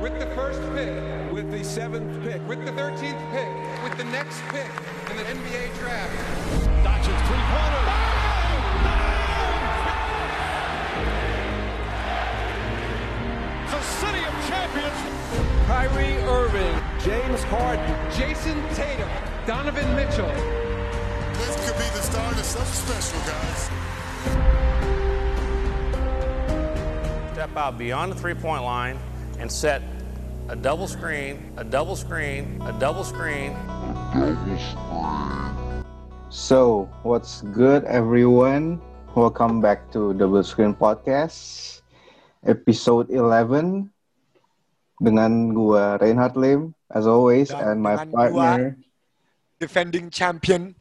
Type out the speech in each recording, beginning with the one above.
with the first pick, with the seventh pick, with the 13th pick, with the next pick in the NBA draft. Doncic three-pointer. The city of champions. Kyrie Irving, James Harden, Jason Tatum, Donovan Mitchell. This could be the start of something special, guys. Step out beyond the three-point line and set a double screen, a double screen, a double screen. So, what's good, everyone? Welcome back to Double Screen Podcast, episode 11 dengan gua Reinhard Lim, as always, Dan and my partner. defending champion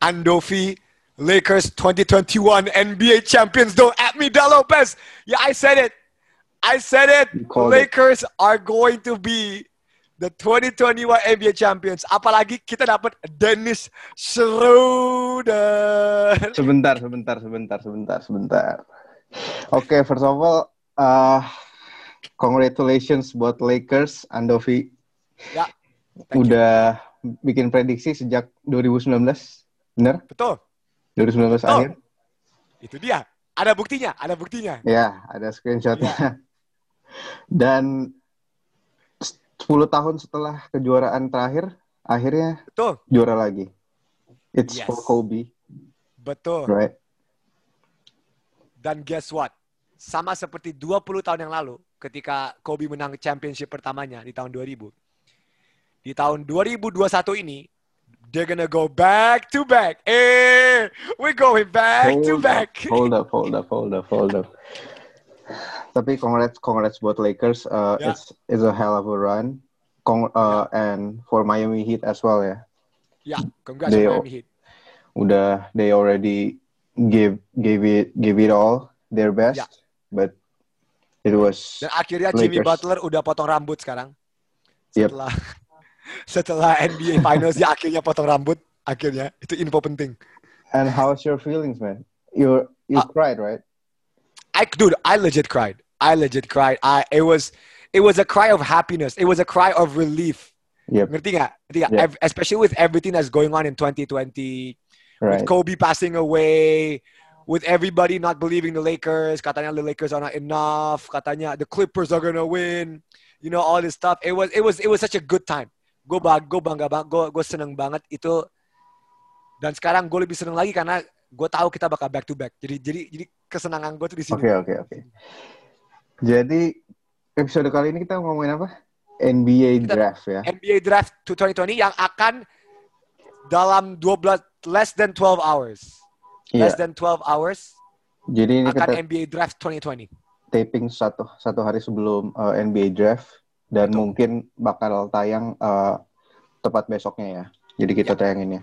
Andovi Lakers 2021 NBA champions. Don't at me, Da Lopez. Yeah, I said it. I said it. Called it. Lakers are going to be the 2021 NBA champions. Apalagi kita dapat Dennis Schroeder. Sebentar, sebentar, sebentar, sebentar, sebentar. Oke, first of all, uh, congratulations buat Lakers, Andovi. Ya, thank you. Udah bikin prediksi sejak 2019, bener? betul. 2019 Betul. akhir. Itu dia. Ada buktinya. Ada buktinya. Ya, ada screenshotnya. Dan 10 tahun setelah kejuaraan terakhir, akhirnya Betul. juara lagi. It's Yes. for Kobe, Betul. right? Dan guess what? Sama seperti 20 tahun yang lalu ketika Kobe menang championship pertamanya di tahun 2000. Di tahun 2021 ini, they're gonna go back to back. Eh, we're going back to Hold back. up, hold up, hold up, hold up, hold up. Tapi congrats, congrats buat Lakers. Uh, Ya. It's it's a hell of a run. Cong- uh, And for Miami Heat as well ya. Ya, congrats They- Miami Heat. Udah they already give gave it give it all their best, Ya. but it was Dan akhirnya Jimmy Lakers. Butler udah potong rambut sekarang. Yep. Setelah setelah NBA Finals dia akhirnya potong rambut. Akhirnya itu info penting. And how's your feelings, man? You you Uh, cried, right? I dude, I legit cried. I legit cried. I it was it was a cry of happiness. It was a cry of relief. Yep. Ngerti nggak? Ngerti. Ev- Especially with everything that's going on in 2020, Right. with Kobe passing away, with everybody not believing the Lakers. Katanya the Lakers are not enough. Katanya the Clippers are gonna win. You know all this stuff. It was it was it was such a good time. Gue bang, gue bangga banget. Gue gue seneng banget itu. Dan sekarang gue lebih seneng lagi karena gue tahu kita bakal back to back. Jadi jadi jadi kesenangan gue tuh di sini. Oke oke oke. Jadi episode kali ini kita ngomongin apa? NBA Kita- draft ya. NBA Draft 2020 yang akan dalam 12 less than 12 hours. Iya. Less than 12 hours Jadi ini akan kita NBA Draft 2020. taping satu satu hari sebelum uh, NBA draft dan Betul. mungkin bakal tayang uh, tepat besoknya ya. Jadi kita Ya. tayanginnya.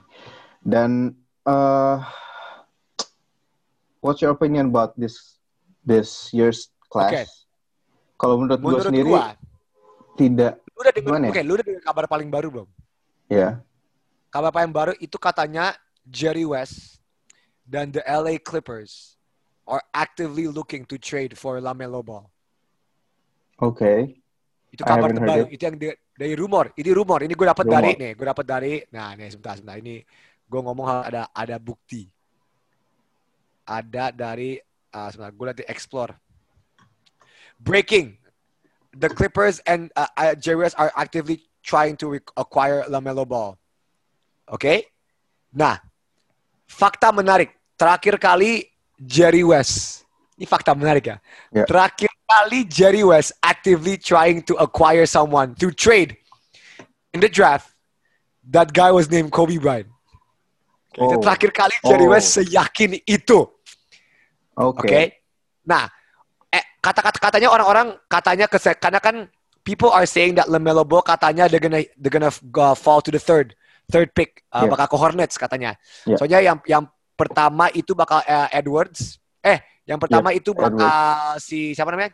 Dan uh, what's your opinion about this this year's class? Oke. Kalau menurut, gue Menurut sendiri gua, tidak lu udah dengar ya? oke, lu udah dengar kabar paling baru belum? ya. Kabar paling baru itu katanya Jerry West dan the LA Clippers are actively looking to trade for LaMelo Ball. Oke. Itu I kabar terbaru. it. Itu yang di- dari rumor. Ini rumor. Ini gue dapat dari nih. Gue dapat dari. Nah, nih sebentar sebentar. Ini gue ngomong hal- ada ada bukti. Ada dari. ah sebentar. Gue nanti explore. Breaking. The Clippers and uh, uh, West are actively trying to acquire Lamelo Ball. Oke? Nah, fakta menarik. Terakhir kali Jerry West. Ini fakta menarik ya. Ya. Terakhir kali Jerry West actively trying to acquire someone to trade in the draft. That guy was named Kobe Bryant. Okay, Oh. terakhir kali Jerry Oh. West seyakin itu. Oke. Oke. Nah, eh, kata-kata katanya orang-orang katanya kese- karena kan people are saying that Lamelo Ball katanya they're gonna they're gonna go fall to the third third pick uh, Yeah. bakal ke Hornets katanya. Yeah. Soalnya yang yang pertama itu bakal eh, Edwards. Eh, yang pertama itu bakal si siapa namanya?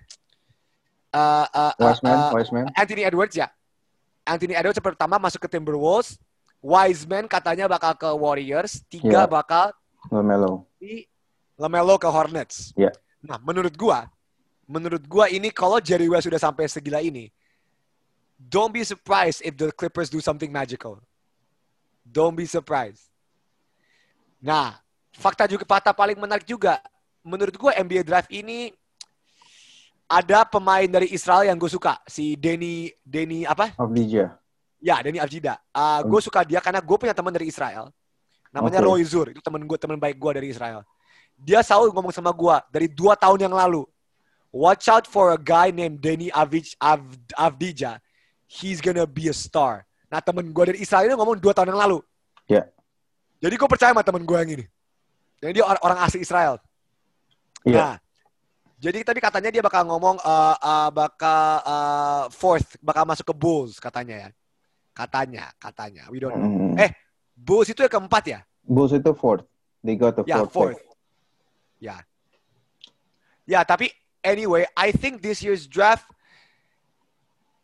Uh, uh, uh, Wiseman, uh, Wiseman. Anthony Edwards ya. Anthony Edwards pertama masuk ke Timberwolves. Wiseman katanya bakal ke Warriors. Tiga Yeah. bakal LaMelo. di Lamelo ke Hornets. Iya. Nah, menurut gua menurut gua ini kalau Jerry West sudah sampai segila ini, don't be surprised if the Clippers do something magical. Don't be surprised. Nah, fakta juga fakta paling menarik juga. Menurut gua NBA Draft ini ada pemain dari Israel yang gue suka, si Denny Denny apa? Abdija. Ya, Denny Avjida. Uh, gue suka dia karena gue punya teman dari Israel. Namanya Oke. Roy Zur. Itu teman gue, teman baik gue dari Israel. Dia selalu ngomong sama gue dari dua tahun yang lalu. Watch out for a guy named Denny Avij, Av, Avdija. He's gonna be a star. Nah, temen gue dari Israel ini ngomong dua tahun yang lalu. Ya. Jadi gue percaya sama temen gue yang ini. Jadi dia or- orang asli Israel. Iya. Nah, jadi tadi katanya dia bakal ngomong uh, uh, bakal uh, fourth, bakal masuk ke Bulls katanya ya. Katanya, katanya. We don't know. Mm. Eh, Bulls itu yang keempat ya? Bulls itu fourth. They got the Ya, fourth. fourth. Ya. Ya, tapi anyway, I think this year's draft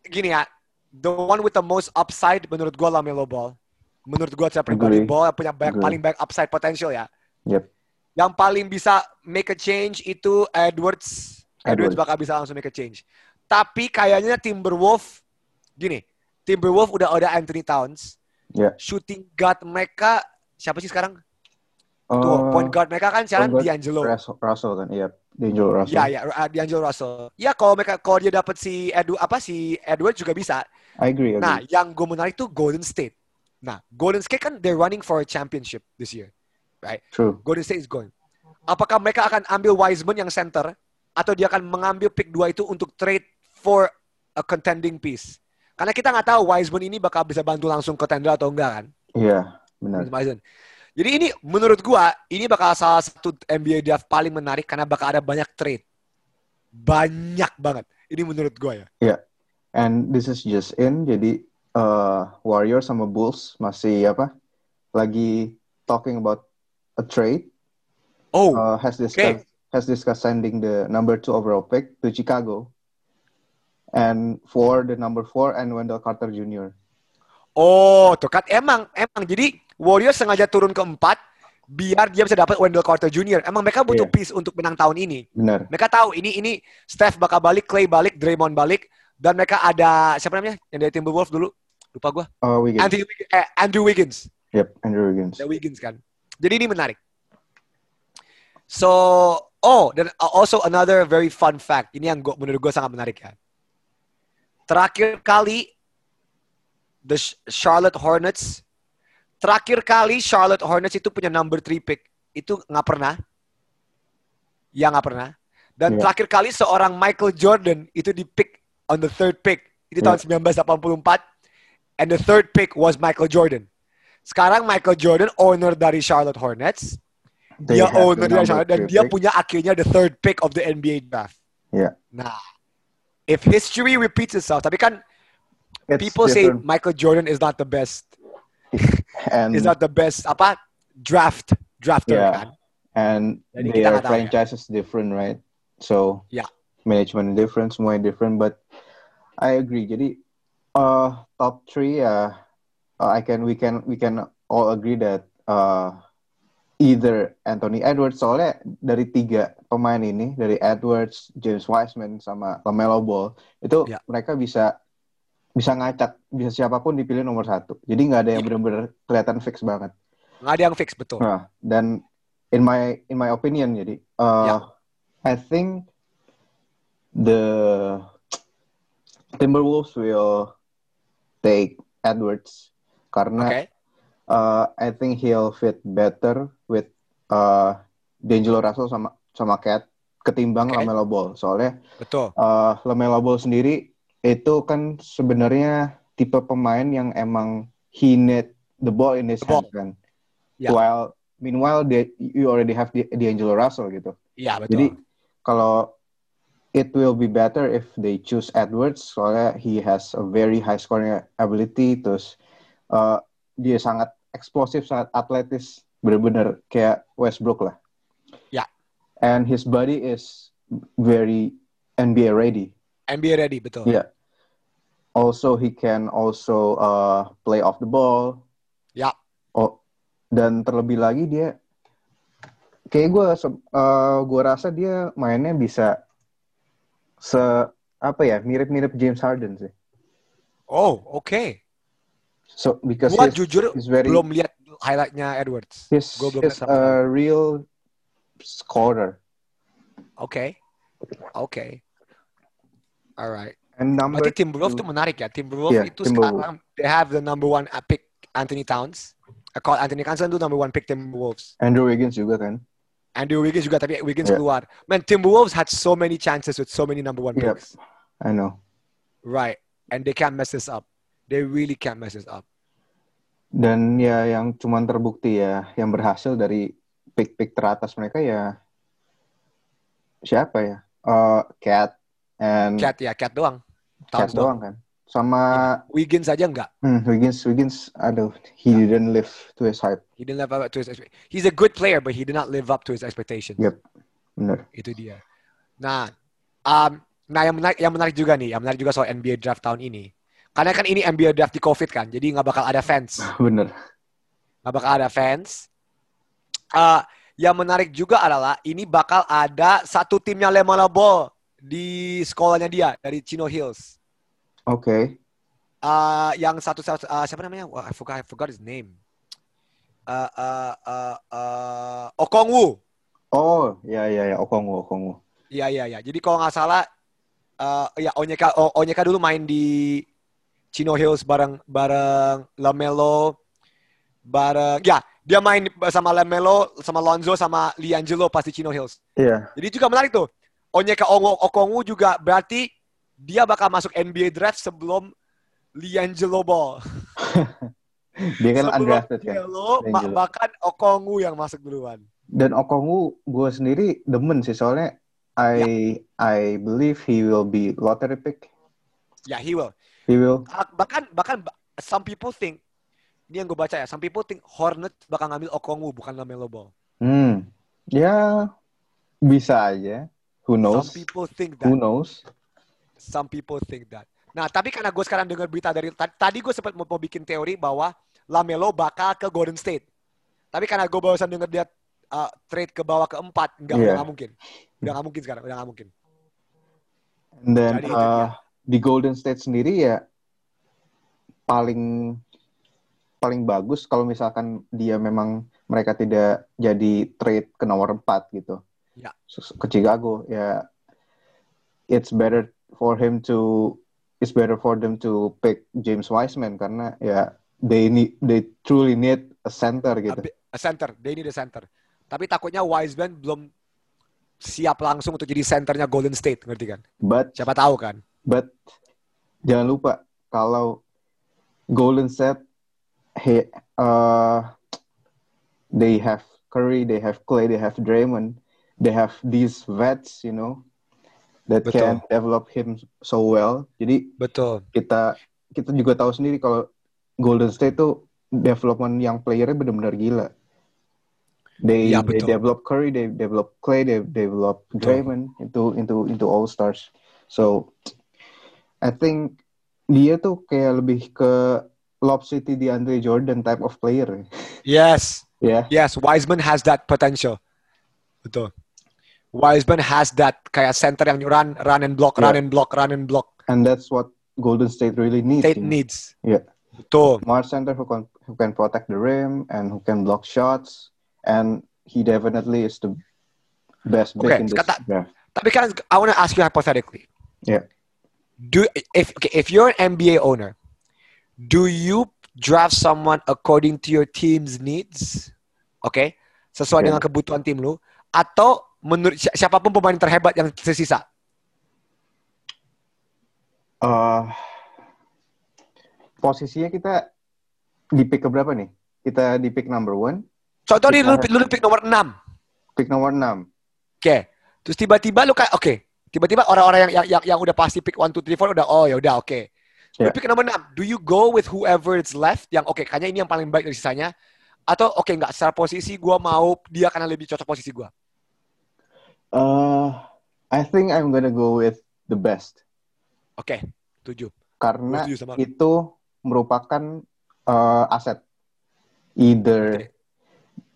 gini ya, the one with the most upside menurut gua Lamelo Ball. Menurut gua secara pribadi. Ball punya banyak, Agree. paling banyak upside potential ya. Yep. Yang paling bisa make a change itu Edwards. Edwards Edwards. bakal bisa langsung make a change. Tapi kayaknya Timberwolf gini, Timberwolf udah ada Anthony Towns. Ya. Shooting guard mereka siapa sih sekarang? Tuh, Uh, point guard mereka kan sekarang D'Angelo. Russell, Russell kan, iya. D'Angelo Russell. Ya, ya, uh, D'Angelo Russell. Ya, kalau mereka kalau dia dapat si Edu apa si Edwards juga bisa. I agree, I agree. Nah, yang gue menarik tuh Golden State. Nah, Golden State kan they're running for a championship this year. Right? True. Golden State is going. Apakah mereka akan ambil Wiseman yang center atau dia akan mengambil pick 2 itu untuk trade for a contending piece? Karena kita nggak tahu Wiseman ini bakal bisa bantu langsung contender atau enggak kan? Iya, benar. Wiseman. Jadi ini menurut gua ini bakal salah satu NBA draft paling menarik karena bakal ada banyak trade. Banyak banget. Ini menurut gua ya. Iya. And this is just in, jadi uh, Warriors sama Bulls masih apa? Lagi talking about a trade. Oh, Uh, has discussed has discussed sending the number two overall pick to Chicago, and for the number four and Wendell Carter Jr. oh, tuh kan emang emang jadi Warriors sengaja turun ke empat biar dia bisa dapat Wendell Carter Jr. Emang mereka butuh Iya. piece untuk menang tahun ini. Benar. Mereka tahu ini ini Steph bakal balik, Clay balik, Draymond balik, dan mereka ada siapa namanya yang dari Timberwolves dulu? Lupa gua. Uh, Wiggins. Anthony, Wig- eh, Andrew Wiggins. Yep, Andrew Wiggins. The Wiggins kan. Jadi ini menarik. So, oh, dan also another very fun fact. Ini yang gua, menurut gue sangat menarik ya. Terakhir kali the Charlotte Hornets, terakhir kali Charlotte Hornets itu punya number 3 pick. Itu nggak pernah. Ya nggak pernah. Dan Iya. terakhir kali seorang Michael Jordan itu di pick on the third pick. Itu tahun 1984. And the third pick was Michael Jordan. Sekarang Michael Jordan owner dari Charlotte Hornets. They dia owner dari Charlotte dan three dia pick. punya akhirnya the third pick of the NBA draft. Yeah. Nah, if history repeats itself, tapi kan It's people say different. Michael Jordan is not the best, and is not the best apa draft drafter Yeah. kan? and Jadi their ya. franchise is different, right? So Yeah. management different, semuanya different. But I agree. Jadi uh, top three, uh, uh, I can we can we can all agree that uh, either Anthony Edwards soalnya dari tiga pemain ini dari Edwards, James Wiseman sama Lamelo Ball itu Yeah. mereka bisa bisa ngacak bisa siapa pun dipilih nomor satu. Jadi nggak ada yang Yeah. benar-benar kelihatan fix banget. Nggak ada yang fix betul. Nah, dan in my in my opinion jadi uh, Ya. I think the Timberwolves will take Edwards karena Oke. uh, I think he'll fit better with uh, D'Angelo Russell sama sama Cat ketimbang Oke. Lamelo Ball soalnya Betul. uh, Lamelo Ball sendiri itu kan sebenarnya tipe pemain yang emang he need the ball in his hands kan. Ya. While meanwhile they, you already have the D'Angelo Russell gitu. Iya betul. Jadi kalau it will be better if they choose Edwards soalnya he has a very high scoring ability terus uh, dia sangat eksplosif, sangat atletis, bener-bener kayak Westbrook lah. Ya. And his body is very NBA ready. NBA ready betul. Yeah. Also, he can also uh, play off the ball. Ya. Oh, dan terlebih lagi dia, kayak gue, uh, gue rasa dia mainnya bisa se apa ya mirip-mirip James Harden sih. Oh, oke. So because Gua jujur he's very belum lihat highlightnya Edwards. he's, Gua belum he's sama a real scorer Oke. Oke. Alright. and number Berarti Timberwolves itu menarik ya. Timberwolves Iya, itu Timberwolves. sekarang they have the number one pick Anthony Towns. Call Anthony Towns itu number one pick Timberwolves. Andrew Wiggins juga kan. Andrew Wiggins juga tapi Wiggins Yeah. keluar. Man, Timberwolves had so many chances with so many number one Yep. picks. I know. Right. And they can't mess this up. They really can't mess this up. Dan ya yang cuman terbukti ya yang berhasil dari pick-pick teratas mereka ya siapa ya? Uh, Cat and Cat ya, Cat doang. Cat Towns doang kan. Sama Wiggins aja enggak. hmm, Wiggins Wiggins aduh he didn't live to his hype. He didn't live up to his expectations. He's a good player, but he did not live up to his expectations. Yep. Bener. Itu dia. Nah, um, nah yang menarik, yang menarik juga nih, yang menarik juga soal NBA draft tahun ini. Karena kan ini NBA draft di COVID kan, jadi nggak bakal ada fans, Bener. nggak bakal ada fans. Uh, yang menarik juga adalah ini bakal ada satu timnya Lemala Ball di sekolahnya dia dari Chino Hills. Oke. Uh, yang satu uh, siapa namanya? Wah, I forgot, I forgot his name. Uh, uh, uh, uh, Okongwu. Oh, ya ya ya Okongwu Okongwu. Iya iya iya. Jadi kalau nggak salah, eh ya Onyeka O- Onyeka dulu main di Chino Hills bareng bareng Lamelo, bareng ya dia main sama Lamelo, sama Lonzo, sama Liangelo pas di Chino Hills. Iya. Jadi juga menarik tuh. Onyeka Ongo Okongwu juga berarti dia bakal masuk NBA draft sebelum Liangelo Ball. Dia kan sebelum undrafted kan. Liangelo, bahkan Okongwu yang masuk duluan. Dan Okongwu gue sendiri demen sih soalnya I I believe he will be lottery pick. Ya, he will. He will. Ah, bahkan bahkan ba- some people think ini yang gue baca ya, some people think Hornets bakal ngambil Okongwu bukan Lamelo Ball. Hmm. Ya bisa aja. Who knows? Some people think Who that. knows? Some people think that. Nah, tapi karena gue sekarang dengar berita dari ta- tadi gue sempat mau, mau bikin teori bahwa Lamelo bakal ke Golden State. Tapi karena gue barusan dengar dia uh, trade ke bawah keempat, enggak Iya. udah nggak mungkin. Udah nggak mungkin sekarang, udah nggak mungkin. And then Jadi itu uh, di Golden State sendiri ya paling paling bagus kalau misalkan dia memang mereka tidak jadi trade ke nomor 4 gitu. Ya. Ke Chicago ya it's better for him to it's better for them to pick James Wiseman karena ya they need they truly need a center A, gitu. bi- a center, they need a center. Tapi takutnya Wiseman belum siap langsung untuk jadi centernya Golden State, ngerti kan? But Siapa tahu kan? But jangan lupa kalau Golden State, he, uh, they have Curry, they have Clay, they have Draymond, they have these vets, you know, that Betul. can develop him so well. Jadi Betul. kita kita juga tahu sendiri kalau Golden State tuh development yang playernya benar-benar gila. They, Ya, they betul. develop Curry, they develop Clay, they develop. Draymond into into into all stars. So I think dia tuh kayak lebih ke Lob City di Andre Jordan type of player. Yes. Ya, Yes, Wiseman has that potential. Betul. Wiseman has that kayak center yang run, run and block, run Yeah. and block, run and block. and that's what Golden State really needs. State you know. needs. Yeah. Betul. smart center who can who can protect the rim and who can block shots, and he definitely is the best pick Okay, in this kata- draft. Tapi kan I want to ask you hypothetically. Yeah. Do if okay, if you're an NBA owner, do you draft someone according to your team's needs? Okay? Sesuai Okay. dengan kebutuhan tim lu atau menurut si- siapa pun pemain terhebat yang tersisa? Uh, posisinya kita di pick keberapa nih? Kita di pick number one, Contoh nih lu, lu pick nomor 6. pick nomor enam. Oke. Terus tiba-tiba lu kayak oke. Tiba-tiba orang-orang yang, yang yang udah pasti pick 1 2 3 4 udah oh ya udah oke. Lu Yeah. pick nomor 6. Do you go with whoever is left yang oke kayaknya ini yang paling baik dari sisanya atau oke nggak secara posisi gua mau dia karena lebih cocok posisi gua. Uh, I think I'm gonna go with the best Oke, setuju. karena Gua setuju sama itu merupakan uh, aset. Either Oke.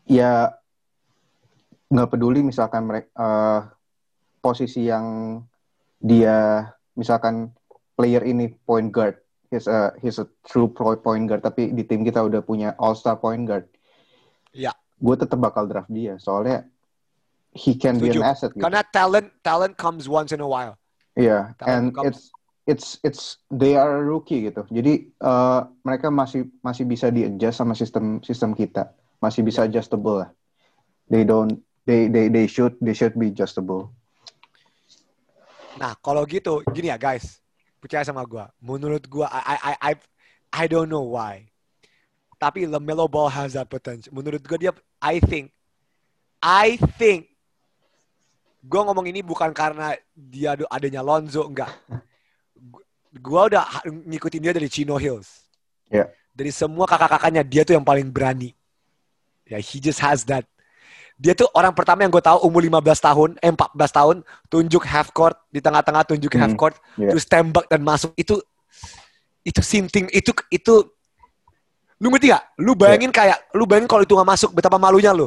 ya nggak peduli misalkan mereka posisi yang dia misalkan player ini point guard, he's a he's a true pro point guard, tapi di tim kita udah punya all star point guard, Iya. gue tetap bakal draft dia. Soalnya he can be Setuju. an asset. Gitu. Karena talent talent comes once in a while. Iya, Talent and comes- it's it's it's they are a rookie gitu. Jadi eh, mereka masih masih bisa di adjust sama sistem sistem kita, masih bisa adjustable lah. They don't they they they should they should be adjustable. Nah, kalau gitu, gini ya guys, percaya sama gua. Menurut gua, I I I I, I don't know why. Tapi Lamelo Ball has that potential. Menurut gua dia, I think, I think, gua ngomong ini bukan karena dia ada- adanya Lonzo, enggak. Gu- Gua udah ngikutin dia dari Chino Hills. Ya. Dari semua kakak-kakaknya, dia tuh yang paling berani. Ya, he just has that. Dia tuh orang pertama yang gue tahu umur 15 tahun, eh 14 tahun, tunjuk half court, di tengah-tengah tunjukin half Hmm, court, iya. terus tembak dan masuk. Itu itu sinting, itu itu lu ngerti gak? Lu bayangin Iya. kayak lu bayangin kalau itu gak masuk betapa malunya lu.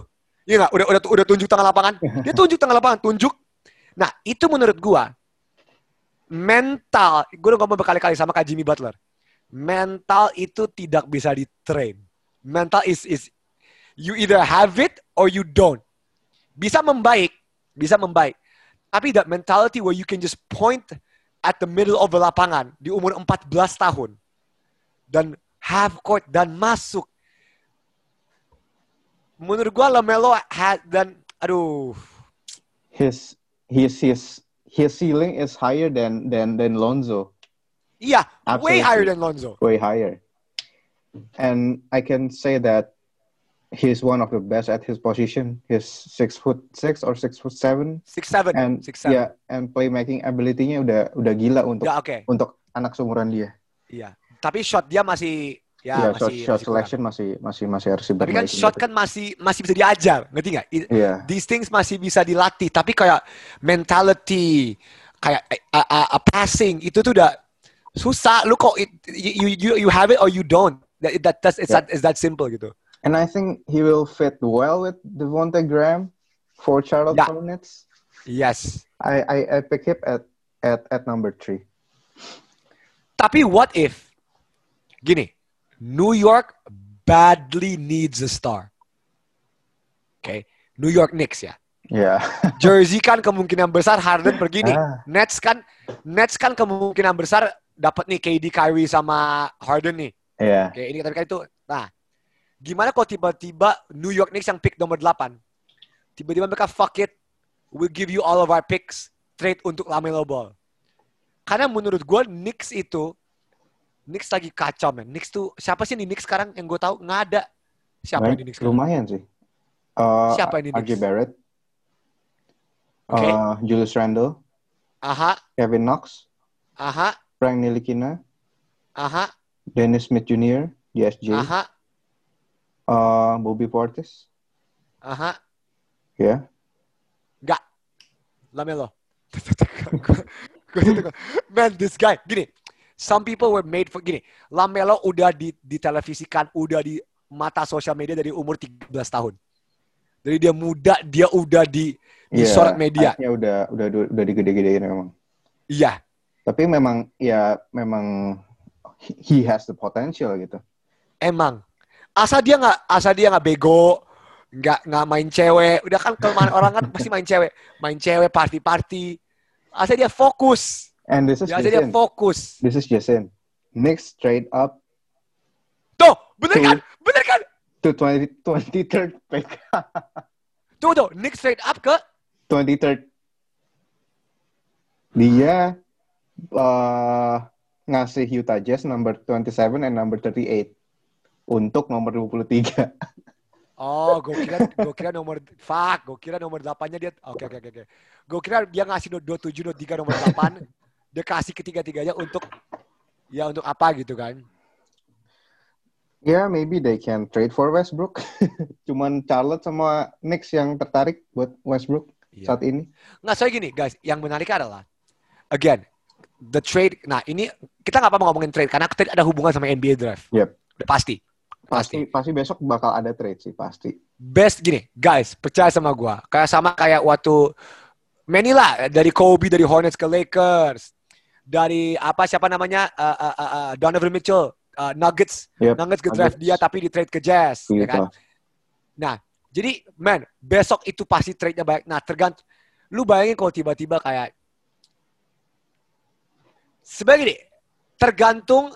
Iya gak? Udah udah udah tunjuk tengah lapangan. Dia tunjuk tengah lapangan, tunjuk. Nah, itu menurut gua mental, gue udah ngomong berkali-kali sama Kak Jimmy Butler. Mental itu tidak bisa di-train. Mental is is you either have it or you don't. Bisa membaik, bisa membaik. Tapi that mentality where you can just point at the middle of the lapangan di umur 14 tahun dan half court dan masuk. Menurut gua Lamelo had dan aduh His his his his ceiling is higher than than than Lonzo, iya way higher than Lonzo. way higher. And I can say that he's one of the best at his position. He's six foot six or six foot seven, Six seven, and six seven. yeah, and playmaking ability-nya udah udah gila untuk Ya oke, untuk anak seumuran dia. iya. Tapi shot dia masih ya shot, masih shot masih kurang. selection masih masih masih harus Tapi kan diperbaikin shot gitu. kan masih masih bisa diajar, ngerti nggak? Iya. These things masih bisa dilatih, tapi kayak mentality, kayak a, a, a passing itu tuh udah susah. Lu kok it- you you you have it or you don't. That that that's it's Yeah. that it's that simple gitu. And I think he will fit well with Devonte Graham for Charlotte Yeah. Hornets. Yes. I, I I pick him at at at number three. Tapi what if gini, New York badly needs a star. Oke, New York Knicks ya. Yeah. Jersey kan kemungkinan besar Harden pergi nih. Ah. Nets kan Nets kan kemungkinan besar dapat nih KD Kyrie sama Harden nih. yeah. Oke, ini tapi kan itu. Nah, gimana kalau tiba-tiba New York Knicks yang pick nomor 8? Tiba-tiba mereka fuck it, we'll give you all of our picks, trade untuk Lamelo Ball. Karena menurut gue Knicks itu Knicks lagi kacau men. Knicks tuh siapa sih di Knicks sekarang yang gue tahu nggak ada. Siapa di Knicks? sekarang? Lumayan sih. Uh, Siapa RJ Knicks? Barrett. Oke. Uh, Julius Randle, Aha, Kevin Knox, aha, Frank Nilikina, aha, Dennis Smith Jr. di SJ, aha, uh, Bobby Portis, aha. ya. Enggak. Lamelo. Man, this guy. Gini. Some people were made for... Gini. Lamelo udah di, ditelevisikan, udah di mata sosial media dari umur 13 tahun. Dari dia muda, dia udah di Iya, disorot media. hype-nya udah udah udah digede-gedein memang. Iya. Tapi memang ya memang he has the potential gitu. Emang. Asal dia nggak asal dia nggak bego, nggak nggak main cewek. Udah kan kelemahan orang kan pasti main cewek, main cewek party-party. Asal dia fokus. And this is asal dia Jason. fokus. This is Jason. Knicks trade up Tuh, bener Tuh. kan? Bener kan? to 20, 23rd pick. Tuh tuh, Nick straight up ke 23rd. Dia uh, ngasih Utah Jazz number 27 and number 38 untuk nomor 23. Oh, gue kira gue kira nomor fuck, gue kira nomor 8-nya dia oke oke oke oke. Gue kira dia ngasih no- 27 23 nomor 8, dia kasih ketiga-tiganya untuk ya untuk apa gitu kan. Ya, maybe they can trade for Westbrook. Cuman Charlotte sama Knicks yang tertarik buat Westbrook Iya. saat ini. Nggak, saya gini guys, yang menarik adalah again, the trade. Nah, ini kita nggak apa-apa ngomongin trade karena trade ada hubungan sama NBA draft. Yep. Udah pasti. Pasti pasti besok bakal ada trade sih pasti. Best gini, guys, percaya sama gua. Kayak sama kayak waktu many lah dari Kobe dari Hornets ke Lakers dari apa siapa namanya uh, uh, uh, uh, Donovan Mitchell uh, Nuggets Yep, Nuggets ke draft Nuggets. dia tapi di trade ke Jazz ya Gitu. kan nah jadi man besok itu pasti trade-nya banyak nah tergantung lu bayangin kalau tiba-tiba kayak sebagai tergantung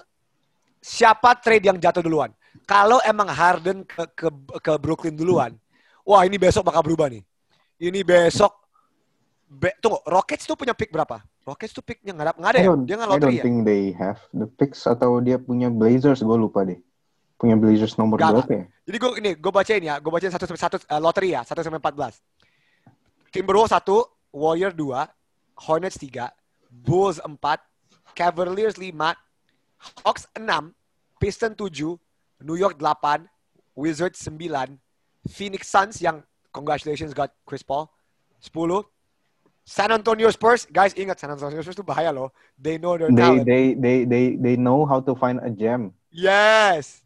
siapa trade yang jatuh duluan kalau emang Harden ke ke, ke Brooklyn duluan wah ini besok bakal berubah nih ini besok Be- tunggu, Rockets tuh punya pick berapa? Rockets tuh picknya nggak ada, nggak ada ya? Dia nggak I don't lottery ya? think they have the picks atau dia punya Blazers gue lupa deh. Punya Blazers nomor berapa ya? Jadi gue ini, gue bacain ya, gue bacain satu sampai satu eh, lottery ya, satu sampai empat belas. Timberwolves satu, Warrior dua, Hornets tiga, Bulls empat, Cavaliers lima, Hawks enam, Pistons tujuh, New York delapan, Wizards sembilan, Phoenix Suns yang congratulations got Chris Paul sepuluh, San Antonio Spurs, guys ingat San Antonio Spurs itu bahaya loh. They know their They talent. they they they they know how to find a gem. Yes.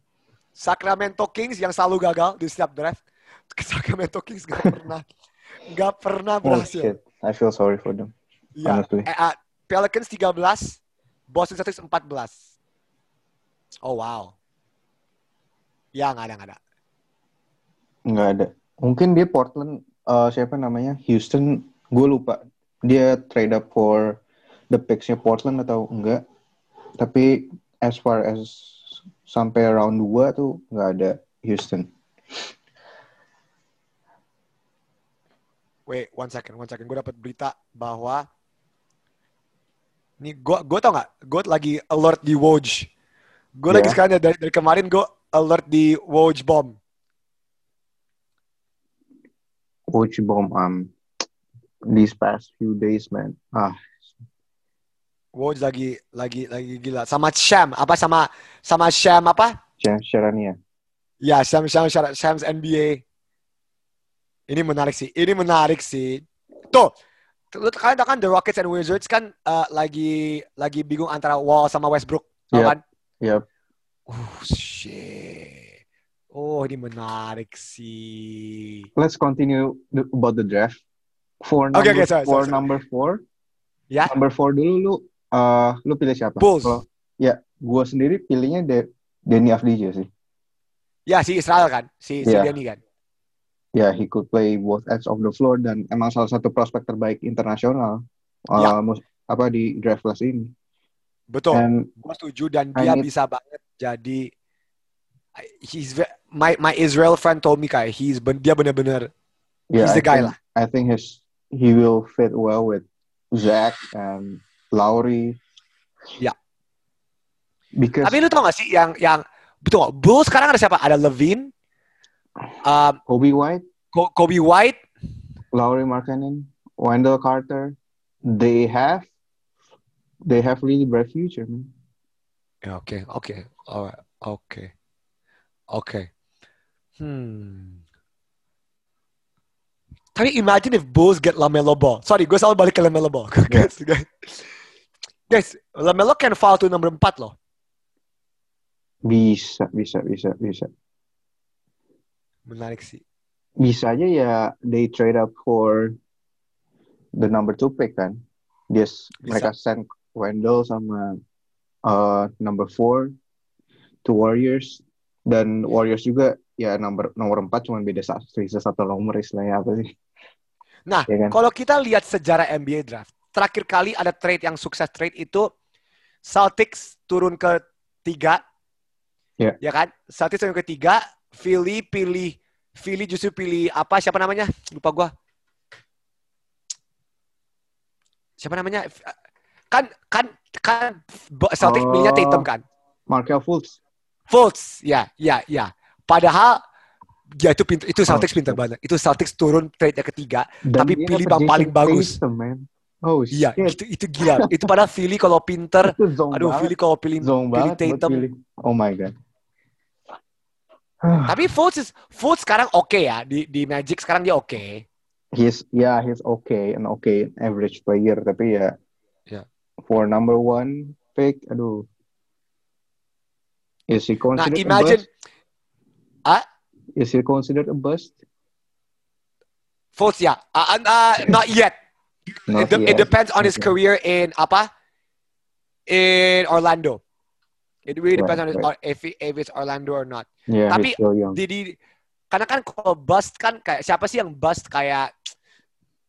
Sacramento Kings yang selalu gagal di setiap draft. Sacramento Kings gak pernah gak pernah Oh berhasil. shit, I feel sorry for them. Iya. honestly. Ah, Pelicans 13, Boston Celtics 14. Oh wow. Ya nggak ada nggak ada. Nggak ada. Mungkin dia Portland eh, siapa namanya Houston gue lupa dia trade up for the picksnya Portland atau enggak. Tapi as far as sampai round 2 tuh nggak ada Houston. Wait, one second, one second. Gue dapat berita bahwa nih gue gue tau nggak? Gue lagi alert di Woj. Gue lagi Ya. sekarang dari, dari kemarin gue alert di Woj bomb. Coach bomb um these past few days man. Ah, Woj lagi lagi lagi gila sama Sham apa sama sama Sham apa? Sh- Sharania. Ya Sham Sham Sham Shams NBA. Ini menarik sih. Ini menarik sih. Tuh, lu kalian tahu kan The Rockets and Wizards kan eh, lagi lagi bingung antara Wall sama Westbrook, Yep. kan? Yep. Oh shit. Oh ini menarik sih. Let's continue the, about the draft. Oke, number, oke, sorry, for sorry, sorry. number four, Ya. number four dulu lu, uh, lu pilih siapa? Bulls. Kalau- ya, gua sendiri pilihnya De Denny Avdija sih. Ya si Israel kan, si si Iya. Danny kan. Ya, he could play both ends of the floor dan emang salah satu prospek terbaik internasional uh, Ya. mus- apa di draft class ini. Betul. Gue setuju dan I dia need- bisa banget jadi he's my my Israel friend told me kayak he's ben- dia benar-benar yeah, He's the I guy think, lah. I think his he will fit well with Zach and Lowry. Ya. Because Tapi lu tau gak sih yang yang betul Bulls sekarang ada siapa? Ada Levine, um, Kobe White Ko- Kobe White, Lowry Markkanen, Wendell Carter, they have they have really bright future, man. Ya, Oke, oke, alright, oke, oke. Hmm. Tapi imagine if Bulls get Lamelo Ball. Sorry, gue selalu balik ke Lamelo Ball. guys, guys, guys, Lamelo can fall to number 4 loh. Bisa, bisa, bisa, bisa. Menarik sih. Bisa aja ya they trade up for the number two pick kan. Dia mereka send Wendell sama uh, number four to Warriors dan Warriors juga ya nomor nomor empat cuma beda satu sisa satu nomor istilahnya apa sih? Nah, Ya kan? kalau kita lihat sejarah NBA draft, terakhir kali ada trade yang sukses trade itu Celtics turun ke tiga, Ya. ya kan? Celtics turun ke tiga, Philly pilih, Philly justru pilih apa? Siapa namanya? Lupa gua. Siapa namanya? Kan, kan, kan Celtics Oh. pilihnya Tatum kan? Markel Fultz. Fultz, ya, ya, ya. Padahal ya itu pinter, itu Celtics Oh, pintar banget. Itu Celtics turun trade yang ketiga, Dan Tapi pilih bang paling bagus. Man. Oh Iya, shit. itu, itu gila. itu padahal Philly kalau pinter, aduh banget. Philly kalau pilih pilih Tatum. pilih. Oh my god. Tapi Fultz, is- Fultz sekarang oke ya di di Magic sekarang dia oke. he's yeah he's okay an okay average player tapi ya Ya. for number one pick aduh is he Nah considered imagine a bust? Is he considered a bust Fultz ya, Ah, ah, ah, not yet. No, It, yes. it depends on his Okay. career in apa? In Orlando. It really depends Right, on his, right. if he- if it's Orlando or not. Yeah, Tapi he's still young. Di, di, karena kan kalau bust kan kayak siapa sih yang bust kayak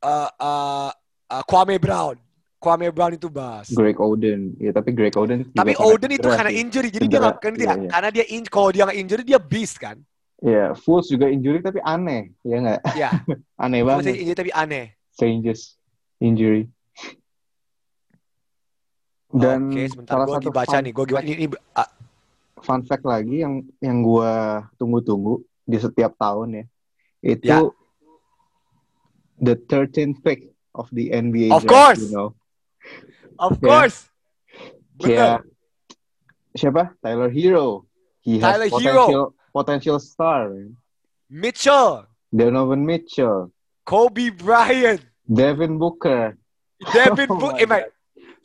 uh, uh, uh, Kwame Brown. Kwame Brown itu bust. Greg Oden. Ya, tapi Greg Oden Tapi Oden itu karena injury, jadi dia nggak kan dia iya, iya. karena dia in, kalau dia nggak injury dia beast kan. Ya, Fultz juga injury tapi aneh, ya nggak? Ya, Aneh banget. injury tapi aneh. Changes injury. Dan Oke, sebentar salah gue satu baca fun, nih. Gue gimana ini, ah, fun fact lagi yang yang gua tunggu-tunggu di setiap tahun ya, itu Ya. the 13th pick of the NBA Of draft, course. you know. of Ya. course. Kayak Bener. siapa? Tyler Hero. He has Tyler Hero. Potential star. man. Mitchell, Donovan Mitchell, Kobe Bryant, Devin Booker. Devin Oh Book. my Eh, man,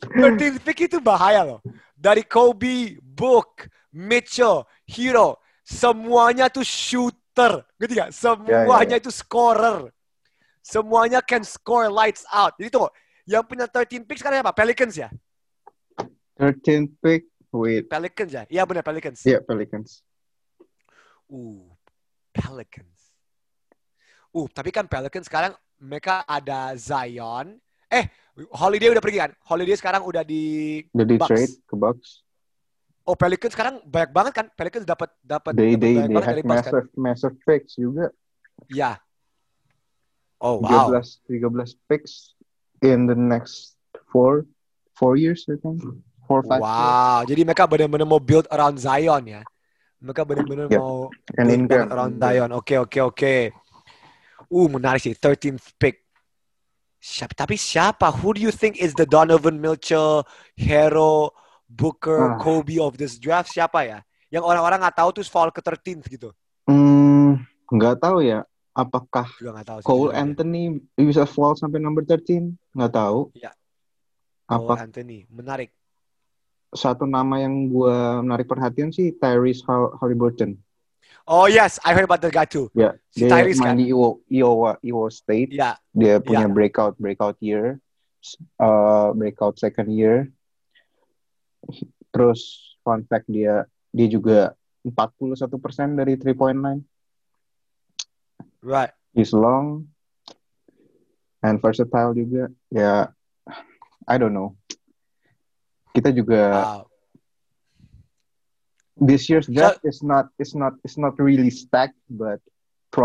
13th pick itu bahaya loh. Dari Kobe, Book, Mitchell, Hero, semuanya tuh shooter. Gitu gak? Semuanya itu scorer. Semuanya can score lights out. Jadi tuh, yang punya 13 pick sekarang apa? Pelicans ya? 13th pick. Wait. Pelicans ya? Iya benar Pelicans. Yeah, Pelicans. Uh, Pelicans. Uh, tapi kan Pelicans sekarang mereka ada Zion. Eh, Holiday udah pergi kan? Holiday sekarang udah di Udah di Bucks. trade ke Bucks. Oh, Pelicans sekarang banyak banget kan? Pelicans dapat dapat They they banyak they banget dari Bucks kan? massive massive picks juga. Iya. Oh, wow. 13 13 picks in the next four four years I think. Four five. years. Wow. Jadi mereka benar-benar mau build around Zion ya. Mereka benar-benar Yep. mau And around Zion. Oke, oke, oke. Uh, menarik sih. 13th pick. Siapa, tapi siapa? Who do you think is the Donovan Mitchell, Hero, Booker, Ah. Kobe of this draft? Siapa ya? Yang orang-orang nggak tahu tuh fall ke 13th gitu. Hmm, nggak tahu ya. Apakah Juga nggak tahu. sih Cole. Anthony bisa fall sampai number 13? Nggak tahu. Apa Cole Anthony. Menarik. Satu nama yang gua menarik perhatian sih Tyrese Hal- Halliburton. Oh yes, I heard about that guy too. Ya, Si dia Tyrese main kan? di Iowa, Iowa, Iowa State. Iya. Dia punya Ya. breakout breakout year, uh, breakout second year. Terus fun fact dia dia juga 41% dari three point line. Right. He's long and versatile juga. Ya, I don't know. Kita juga Wow. this year's draft is not is not is not really stacked but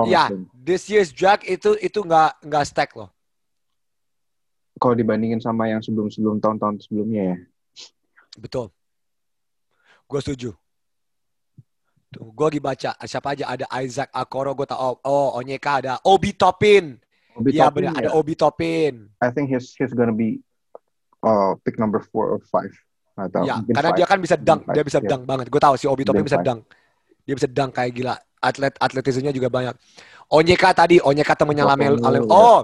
Ya, promising. this year's draft itu itu nggak nggak stack loh. Kalau dibandingin sama yang sebelum-sebelum tahun-tahun sebelumnya ya. Betul. Gue setuju. Tuh, gue lagi baca siapa aja ada Isaac Akoro, gue tau. Oh, oh Onyeka ada Obi Topin. Obi Iya benar, ada ya, Obi Topin. I think he's he's gonna be uh pick number four or five. Tahu. Ya, karena five. dia kan bisa dunk, dia bisa dunk banget. Gue tahu si Obi Mungkin bisa five. dunk. Dia bisa dunk kayak gila. Atlet atletismenya juga banyak. Onyeka tadi, Onyeka temennya Lamel. oh, Lamel- oh,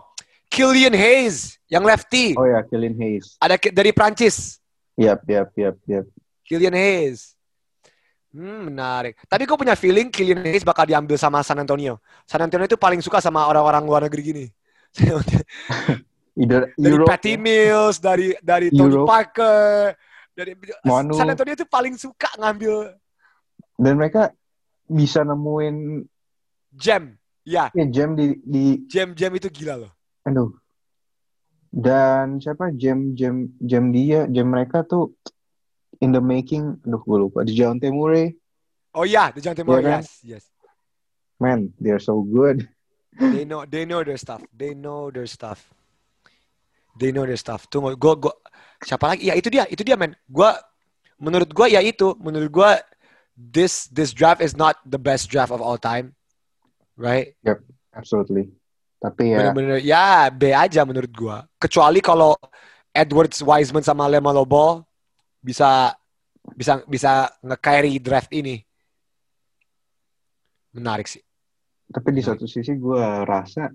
Killian Hayes yang lefty. Oh ya, Killian Hayes. Ada dari Prancis. Yap, yap, yap, yap. Killian Hayes. Hmm, menarik. Tapi gue punya feeling Killian Hayes bakal diambil sama San Antonio. San Antonio itu paling suka sama orang-orang luar negeri gini. Either dari Europe, Patty ya. Mills, dari dari Tony Europe. Parker, dari Manu. San Antonio itu paling suka ngambil dan mereka bisa nemuin gem. Ya, ya gem di di gem-gem itu gila loh. aduh. Dan siapa gem gem gem dia, gem mereka tuh in the making. Aduh, gue lupa. Di Dejounte Murray, Oh iya, the John Timor, Iya kan? yes, yes. man, they're so good. They know, they know their stuff. They know their stuff. They know their stuff. Tunggu, gua, gua, siapa lagi? Ya itu dia, itu dia, man. Gua, menurut gua ya itu, menurut gua this this draft is not the best draft of all time, right? Absolutely. Tapi ya, Bener-bener, ya B aja menurut gua. Kecuali kalau Edwards, Wiseman sama Lamelo Ball bisa bisa bisa nge-carry draft ini. Menarik sih. tapi di satu sisi gue rasa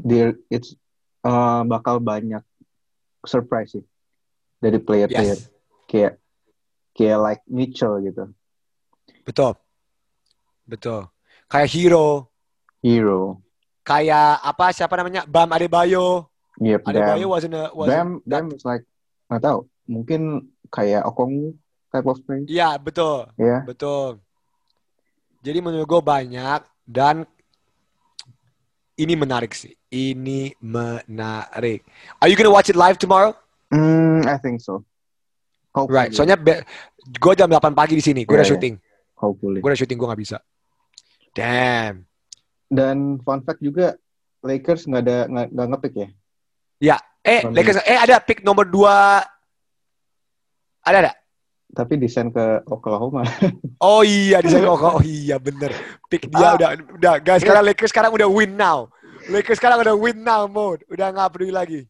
dia it's uh, bakal banyak surprise sih dari player-player Yes. kayak kayak like Mitchell gitu, Betul. Betul. Kayak Hero, Hero. kayak apa siapa namanya? Bam Adebayo. Yep, Adebayo Bam. wasn't a wasn't Bam, that- Bam is like nggak tahu. Mungkin kayak Okongwu type of play. Iya, betul. Ya. Betul. Jadi menurut gue banyak dan ini menarik sih. Ini menarik. Are you gonna watch it live tomorrow? Hmm, I think so. Hopefully. Right. Soalnya gue jam 8 pagi di sini. Gue udah Iya, iya. syuting. Hopefully. Gue udah syuting. Gue nggak bisa. Damn. Dan fun fact juga Lakers nggak ada nggak ngepick ya. Eh, Fun Lakers. Eh, ada pick nomor 2. Ada ada. Tapi desain ke Oklahoma. Oh iya, di sana. Oh, oh iya, bener. Pick dia Ah. udah, udah. Guys, sekarang Lakers sekarang udah win now. Lakers sekarang udah win now mode. Udah nggak peduli lagi.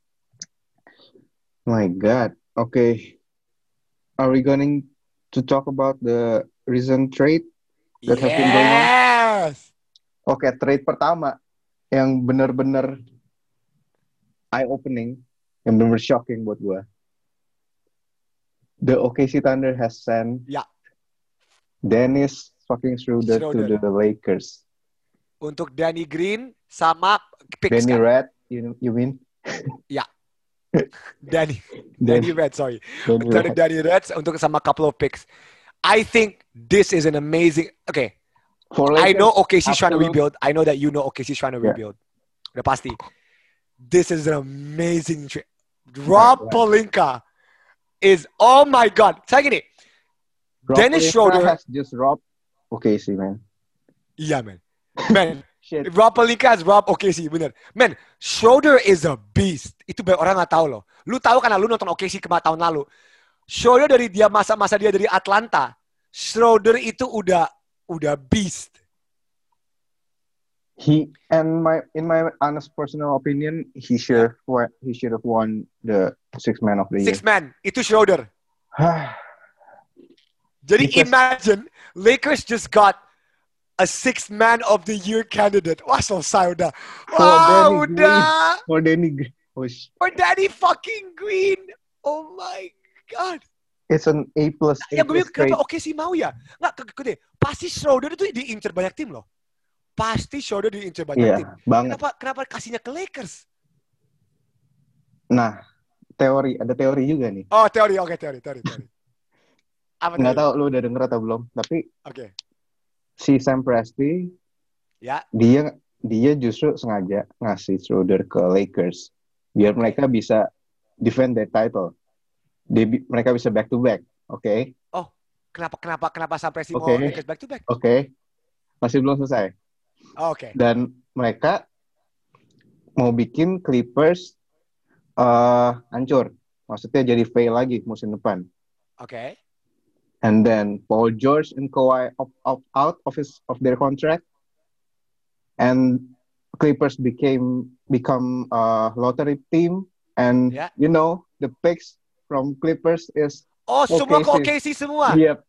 My God. Okay. Are we going to talk about the recent trade? That has been going on? Yes. Oke, trade pertama yang benar-benar eye opening, yang benar-benar shocking buat gua. The OKC Thunder has sent Ya. Dennis fucking Schroeder, Schroeder. to the Lakers. Untuk Danny Green sama picks Danny kan? Red, you, you mean? Yeah, Danny, Danny Red, sorry. Danny Red. Danny Reds untuk sama couple of picks. I think this is an amazing. Okay, For I Lakers, know OKC's trying to rebuild. I know that you know OKC's trying to Yeah. rebuild. Udah pasti. This is an amazing trade. Rob right. Palinka is oh my god. Saya gini, Rob Dennis Pelinka Schroeder has just robbed OKC, man. iya man, man. Shit. Rob Palinka has Rob OKC, bener. Man, Schroeder is a beast. Itu banyak orang nggak tahu loh. Lu tahu karena lu nonton OKC kemarin tahun lalu. Schroeder dari dia masa-masa dia dari Atlanta, Schroeder itu udah udah beast. He and my in my honest personal opinion, he should have he should have won the six man of the year. Six man, itu Schroeder. Jadi Because- imagine Lakers just got a six man of the year candidate. Wah selesai udah. Wah udah. For Danny Green. Oh, For Danny fucking Green. Oh my god. it's an A plus. Ya gue bilang kenapa oke sih mau ya? Nggak, deh. Pasti Schroeder itu diincer banyak tim loh. Pasti Schroeder diincer banyak Iya, tim. banget. Kenapa kenapa kasihnya ke Lakers? Nah, teori ada teori juga nih. Oh teori, oke teori, teori, teori. Apa Nggak tahu lu udah denger atau belum, tapi Oke. si Sam Presti Ya. dia dia justru sengaja ngasih Schroeder ke Lakers biar mereka bisa defend their title. Bi- mereka bisa back to back, oke? Kenapa kenapa kenapa sampai si mau Oke. Lakers back to back? Oke. Masih belum selesai. Oh, Oke. Dan mereka mau bikin Clippers eh hancur. Maksudnya jadi fail lagi musim depan. Oke. And then Paul George and Kawhi opt, opt out of his of their contract, and Clippers became become a lottery team. And Yeah. you know the picks from Clippers is Oh semua ke OKC. OKC semua. yep.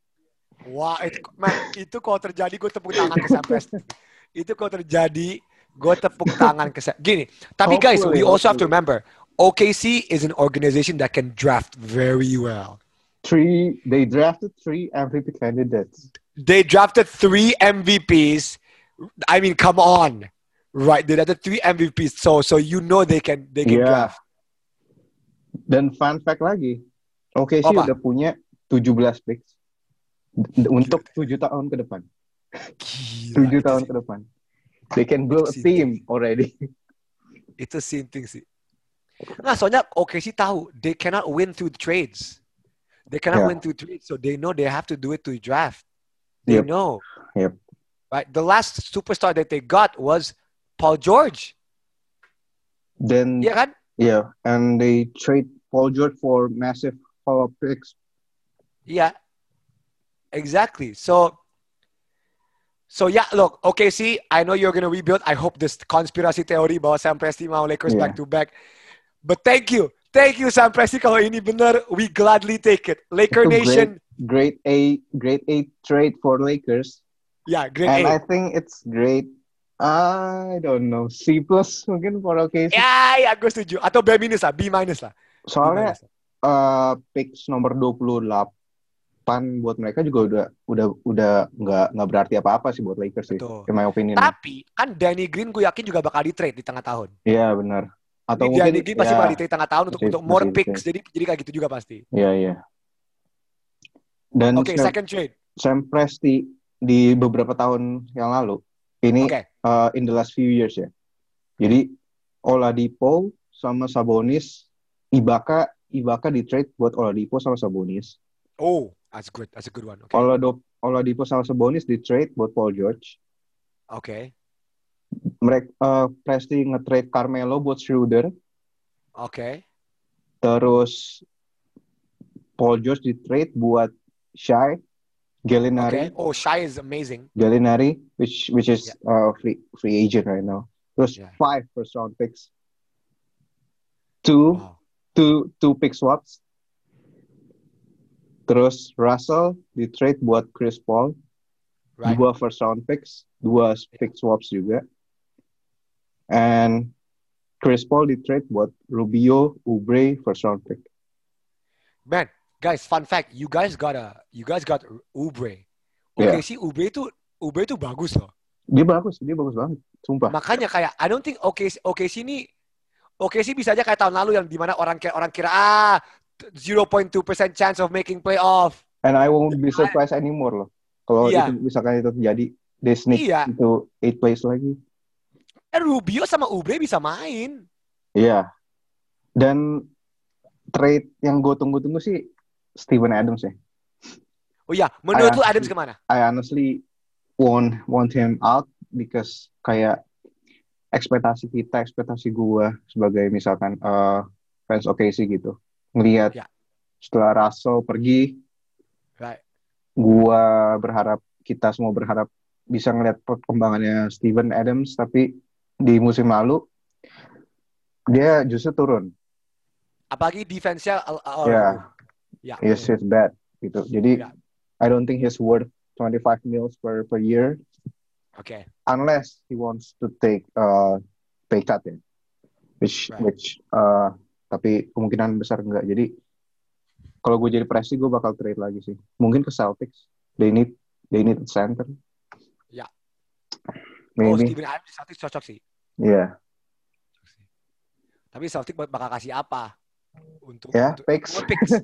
Wah, itu, man, itu kalau terjadi gue tepuk tangan ke Sam Presti. itu kalau terjadi gue tepuk tangan ke. Gini, tapi guys, we Hopefully, also have to hopefully. remember, OKC is an organization that can draft very well. Three. They drafted three MVP candidates. They drafted three MVPs. I mean, come on, right? They drafted three MVPs, so so you know they can they can Yeah. draft. Dan fun fact lagi, sih Apa? udah punya 17 picks untuk tujuh tahun ke depan. Tujuh tahun ke depan. They can build a team already. Itu sinting sih. Nah, soalnya OKC tahu they cannot win through trades. They cannot Yeah. win through trades, so they know they have to do it through draft. They Yep. know. Yep. Right. The last superstar that they got was Paul George. Then Yeah, kan? Yeah, and they trade Paul George for massive power picks. Yeah. Exactly. So So yeah, look, OKC, I know you're gonna rebuild. I hope this conspiracy theory bahwa Sam Presti mau Lakers Yeah. back to back. But thank you. Thank you Sam Presti kalau ini benar, we gladly take it. Laker Itu great. Nation. Great A, great A trade for Lakers, Yeah, great and A. I think it's great. I don't know C plus mungkin for OKC. Ya, ya, gue setuju. Atau B minus lah, B minus lah. B Soalnya minus lah. uh, picks nomor 28 buat mereka juga udah udah udah nggak nggak berarti apa-apa sih buat Lakers sih, Betul. in my opinion. Tapi kan Danny Green gue yakin juga bakal di trade di tengah tahun. Iya benar. atau Ini mungkin dia pasti ya, bakal di trade tengah tahun untuk masih- untuk more masih- picks. Jadi jadi kayak gitu juga pasti. Iya, iya. Dan Oke, Sam, second trade. Sam Presti di beberapa tahun yang lalu ini Oke. uh, in the last few years ya. Jadi Oladipo sama Sabonis, Ibaka Ibaka di trade buat Oladipo sama Sabonis. Oh, that's good. That's a good one. Oke. Olado Oladipo sama Sabonis di trade buat Paul George. Oke. Mereka uh, Presti nge-trade Carmelo buat Schroeder. Oke. Terus Paul George di trade buat Shai. Gallinari, Oh, Shai is amazing. Gallinari, which which is uh, free free agent right now. Terus Yeah. five first round picks, two Wow. two two pick swaps. Terus Russell di trade buat Chris Paul, Right. dua first round picks, dua pick swaps juga. And Chris Paul di trade buat Rubio, Oubre first round pick. Man, guys, fun fact, you guys got a you guys got Ubre. Oke Yeah. sih Ubre itu Ubre itu bagus loh. Dia bagus, dia bagus banget, sumpah. Makanya kayak I don't think oke oke sih ini oke sih bisa aja kayak tahun lalu yang di mana orang kayak orang kira ah 0.2% chance of making playoff. And I won't be surprised anymore loh. Kalau Iya. itu misalkan itu terjadi, they sneak Iya. into eight place lagi. Rubio sama Ubre bisa main. Iya. Dan trade yang gue tunggu-tunggu sih Steven Adams ya. Oh iya, menurut Ah, lu Adams ke mana? I honestly want want him out because kayak ekspektasi kita, ekspektasi gue sebagai misalkan uh, fans OKC gitu, ngelihat Ya. setelah Russell pergi, Right. gua berharap kita semua berharap bisa ngelihat perkembangannya Steven Adams tapi di musim lalu dia justru turun. Apalagi defense-nya uh, uh, Ya. ya. Yes, it's bad gitu. Jadi Ya. I don't think he's worth 25 mils per per year Oke. unless he wants to take uh, pay cut ya. Which Right. which uh, tapi kemungkinan besar enggak. Jadi kalau gue jadi presi gue bakal trade lagi sih. Mungkin ke Celtics. They need they need center. Ya. Oh, Maybe. Steven Adams di Celtics cocok sih. Iya. Tapi Celtics bak- bakal kasih apa? Untuk, Ya, untuk picks. more picks.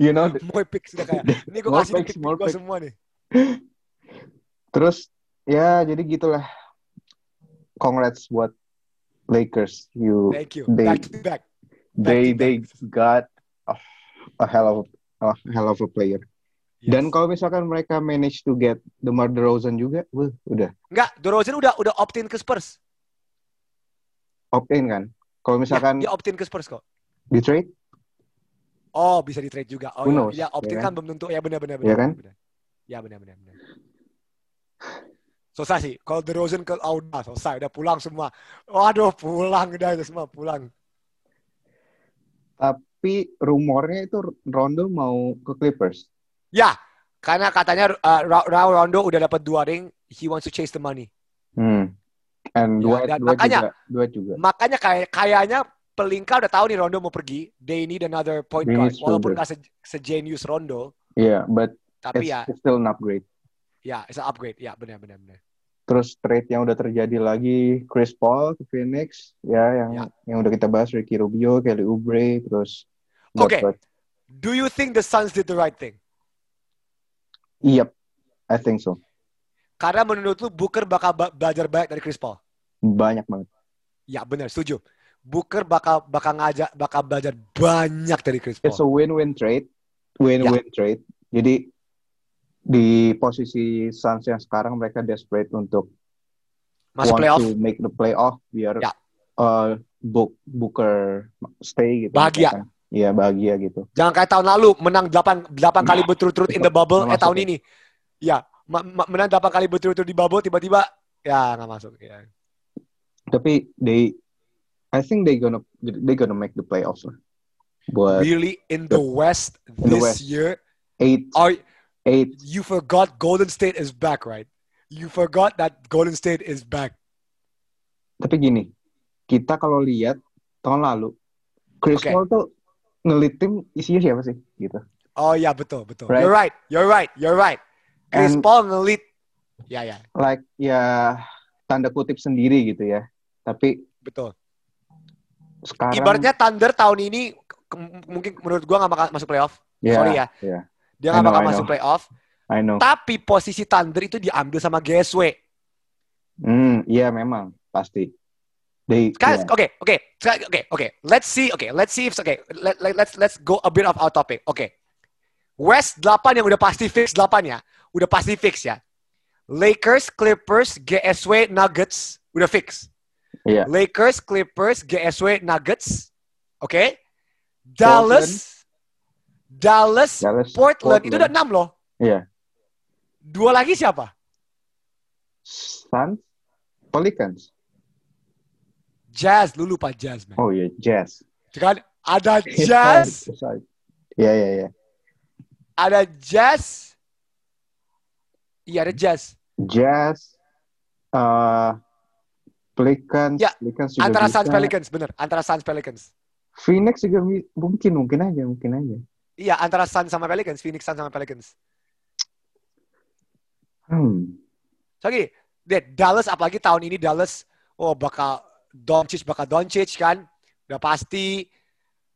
You know, more picks udah kayak. Ini gue kasih picks, pick, more gue semua nih. terus ya jadi gitulah. Congrats buat Lakers. You Thank you. They- back to back. They they got a, a hell of a hell of a player. Yes. Dan kalau misalkan mereka manage to get DeMar DeRozan juga, wah, udah Enggak, DeRozan udah udah opt-in ke Spurs. opt-in kan. Kalau Ya, misalkan dia opt-in ke Spurs kok. di trade, Oh, bisa di trade juga. Oh Who iya, knows, ya opt-in ya kan belum tentu. Ya benar benar Ya kan? benar. Ya benar benar. Selesai sih. Kalau DeRozan ke oh, udah selesai, udah pulang semua. Waduh, pulang udah itu semua pulang. Tapi rumornya itu Rondo mau ke Clippers. Ya, karena katanya uh, Ra- Ra- Rondo udah dapat dua ring, he wants to chase the money. Hmm. And Ya, Dwight, dan Dwight makanya- juga, Dwight juga. Makanya kayak kayaknya pelingka udah tahu nih Rondo mau pergi. They need another point They guard. Walaupun shoulder. nggak se sejenius Rondo, Iya, but tapi it's, ya, it's still an upgrade. ya, it's an upgrade. Ya, benar benar benar. Terus trade yang udah terjadi lagi Chris Paul ke Phoenix, ya yang Ya. yang udah kita bahas Ricky Rubio, Kelly Oubre, terus Oke. dapat- Do you think the Suns did the right thing? Yep, I think so. Karena menurut lu Booker bakal ba- belajar banyak dari Chris Paul. Banyak banget. Ya benar, setuju. Booker bakal bakal ngajak bakal belajar banyak dari Chris It's a Paul. win-win trade, win-win trade. Jadi di posisi Suns yang sekarang mereka desperate untuk Masuk want playoff. to make the playoff biar Ya. uh, book Booker stay gitu. Bahagia. misalkan. Iya bahagia gitu. Jangan kayak tahun lalu menang 8 8 kali berturut-turut in the bubble eh tahun ini. Ya, ma- menang 8 kali berturut-turut di bubble tiba-tiba ya nggak masuk ya. Tapi they, I think they gonna they gonna make the playoffs lah. Buat Really in the West In the this West. year eight are eight you forgot Golden State is back, right? You forgot that Golden State is back. Tapi gini, kita kalau lihat tahun lalu, Chris Oke. Paul tuh ngelit tim isinya siapa sih? Gitu. Oh ya betul betul. Right. You're right. You're right. You're right. Chris And- Paul ngelit. Ya ya Like ya tanda kutip sendiri gitu ya. Tapi betul. sekarang Ibaratnya Thunder tahun ini mungkin menurut gua nggak bakal masuk playoff. ya, sorry ya. ya. Dia nggak bakal masuk playoff. I know. Tapi posisi Thunder itu diambil sama GSW. Hmm, iya memang pasti. They, Guys, yeah. oke, oke, oke, oke. Let's see, oke, let's see if, oke, let, let, let's let's go a bit of our topic. Oke, West 8 yang udah pasti fix 8 ya, udah pasti fix ya. Lakers, Clippers, GSW, Nuggets udah fix. Iya. Lakers, Clippers, GSW, Nuggets, oke. Dallas, Dallas, Dallas, Portland, itu udah Portland. 6 loh. Iya. Dua lagi siapa? Suns, Pelicans. Jazz, lu lupa Jazz, man. Oh iya, Jazz. Kan ada Jazz, Iya, iya, iya. ada Jazz. Iya, ada Jazz. Jazz, uh, Pelicans, Ya, Pelicans juga Antara bisa. Suns Pelicans, bener. Antara Suns Pelicans. Phoenix juga mungkin, mungkin aja, mungkin aja. Iya, antara Suns sama Pelicans. Phoenix Suns sama Pelicans. Hmm. So gini, Dad, Dallas apalagi tahun ini Dallas, oh bakal Doncic bakal Doncic kan, udah pasti.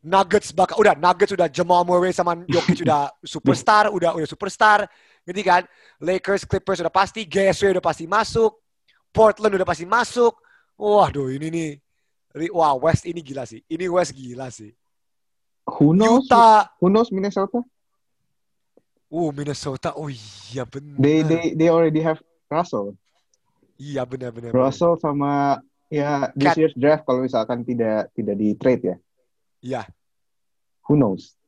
Nuggets bakal udah Nuggets udah Jamal Murray sama Jokic udah superstar, udah udah superstar, gitu kan. Lakers, Clippers udah pasti, GSW udah pasti masuk, Portland udah pasti masuk. Waduh, ini nih, wah West ini gila sih, ini West gila sih. Who knows? Utah, Who knows Minnesota? uh Minnesota, oh iya benar. They they they already have Russell. Iya benar benar. benar. Russell sama ya this Cat. year's draft kalau misalkan tidak tidak di trade ya. Iya. Who knows?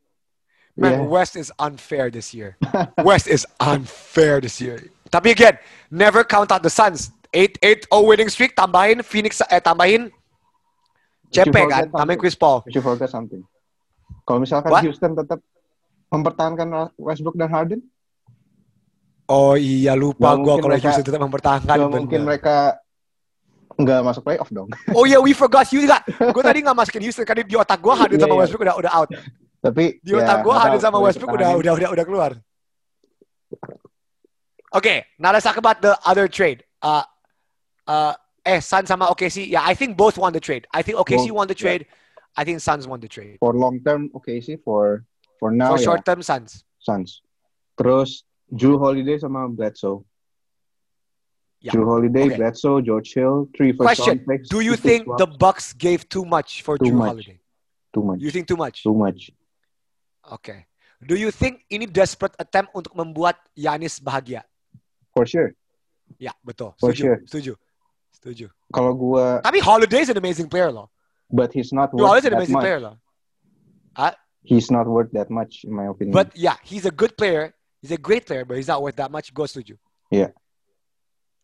Man, Yeah. West is unfair this year. West is unfair this year. Tapi again, never count out the Suns. 8-8-0 winning streak, tambahin Phoenix, eh tambahin CP kan, forget tambahin. Chris Paul. You forgot something. Kalau misalkan What? Houston tetap mempertahankan Westbrook dan Harden, Oh iya lupa mungkin kalau mereka- Houston tetap mempertahankan. nggak mungkin mereka nggak masuk playoff dong. Oh iya, we forgot you juga. Gue tadi nggak masukin Houston karena di otak gue Harden Iya, sama iya. Westbrook udah udah out. Tapi Di ya, otak gue nggak Harden sama Westbrook udah udah udah udah keluar. Okay, now let's talk about the other trade. Uh, uh, eh, Suns sama OKC. Yeah, I think both won the trade. I think OKC Both, won the yeah. I think Suns won the trade. for long term okay sih for for now For ya short term Suns. Suns. Terus Drew Holiday sama Bledsoe. Yeah. Drew Holiday, Okay. Bledsoe, George Hill, three first Question: picks. Do you think picks the swaps. Bucks gave too much for Too Drew much. Holiday? too much? You think too much? Too much. Okay. Do you think ini desperate attempt untuk membuat Yanis bahagia? For sure. Ya, betul. For Setuju. sure. Setuju. Setuju. Kalau gua Tapi Holiday is an amazing player loh. But he's not worth is an that amazing much. player loh. He's not worth that much in my opinion. But yeah, he's a good player. He's a great player, but he's not worth that much. Go Yeah.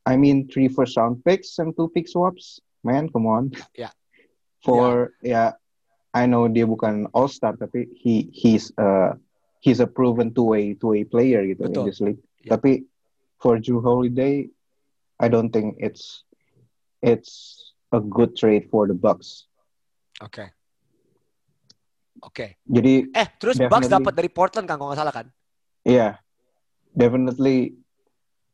I mean three first round picks and two pick swaps. Man, come on. Yeah. For yeah, I know dia bukan all star tapi he he's uh he's a proven two way two way player gitu Betul. in this league. Yeah. Tapi for Drew Holiday, I don't think it's it's a good trade for the Bucks. Oke. Oke. Jadi Eh, terus Bucks dapat dari Portland kan kalau nggak salah kan? yeah, definitely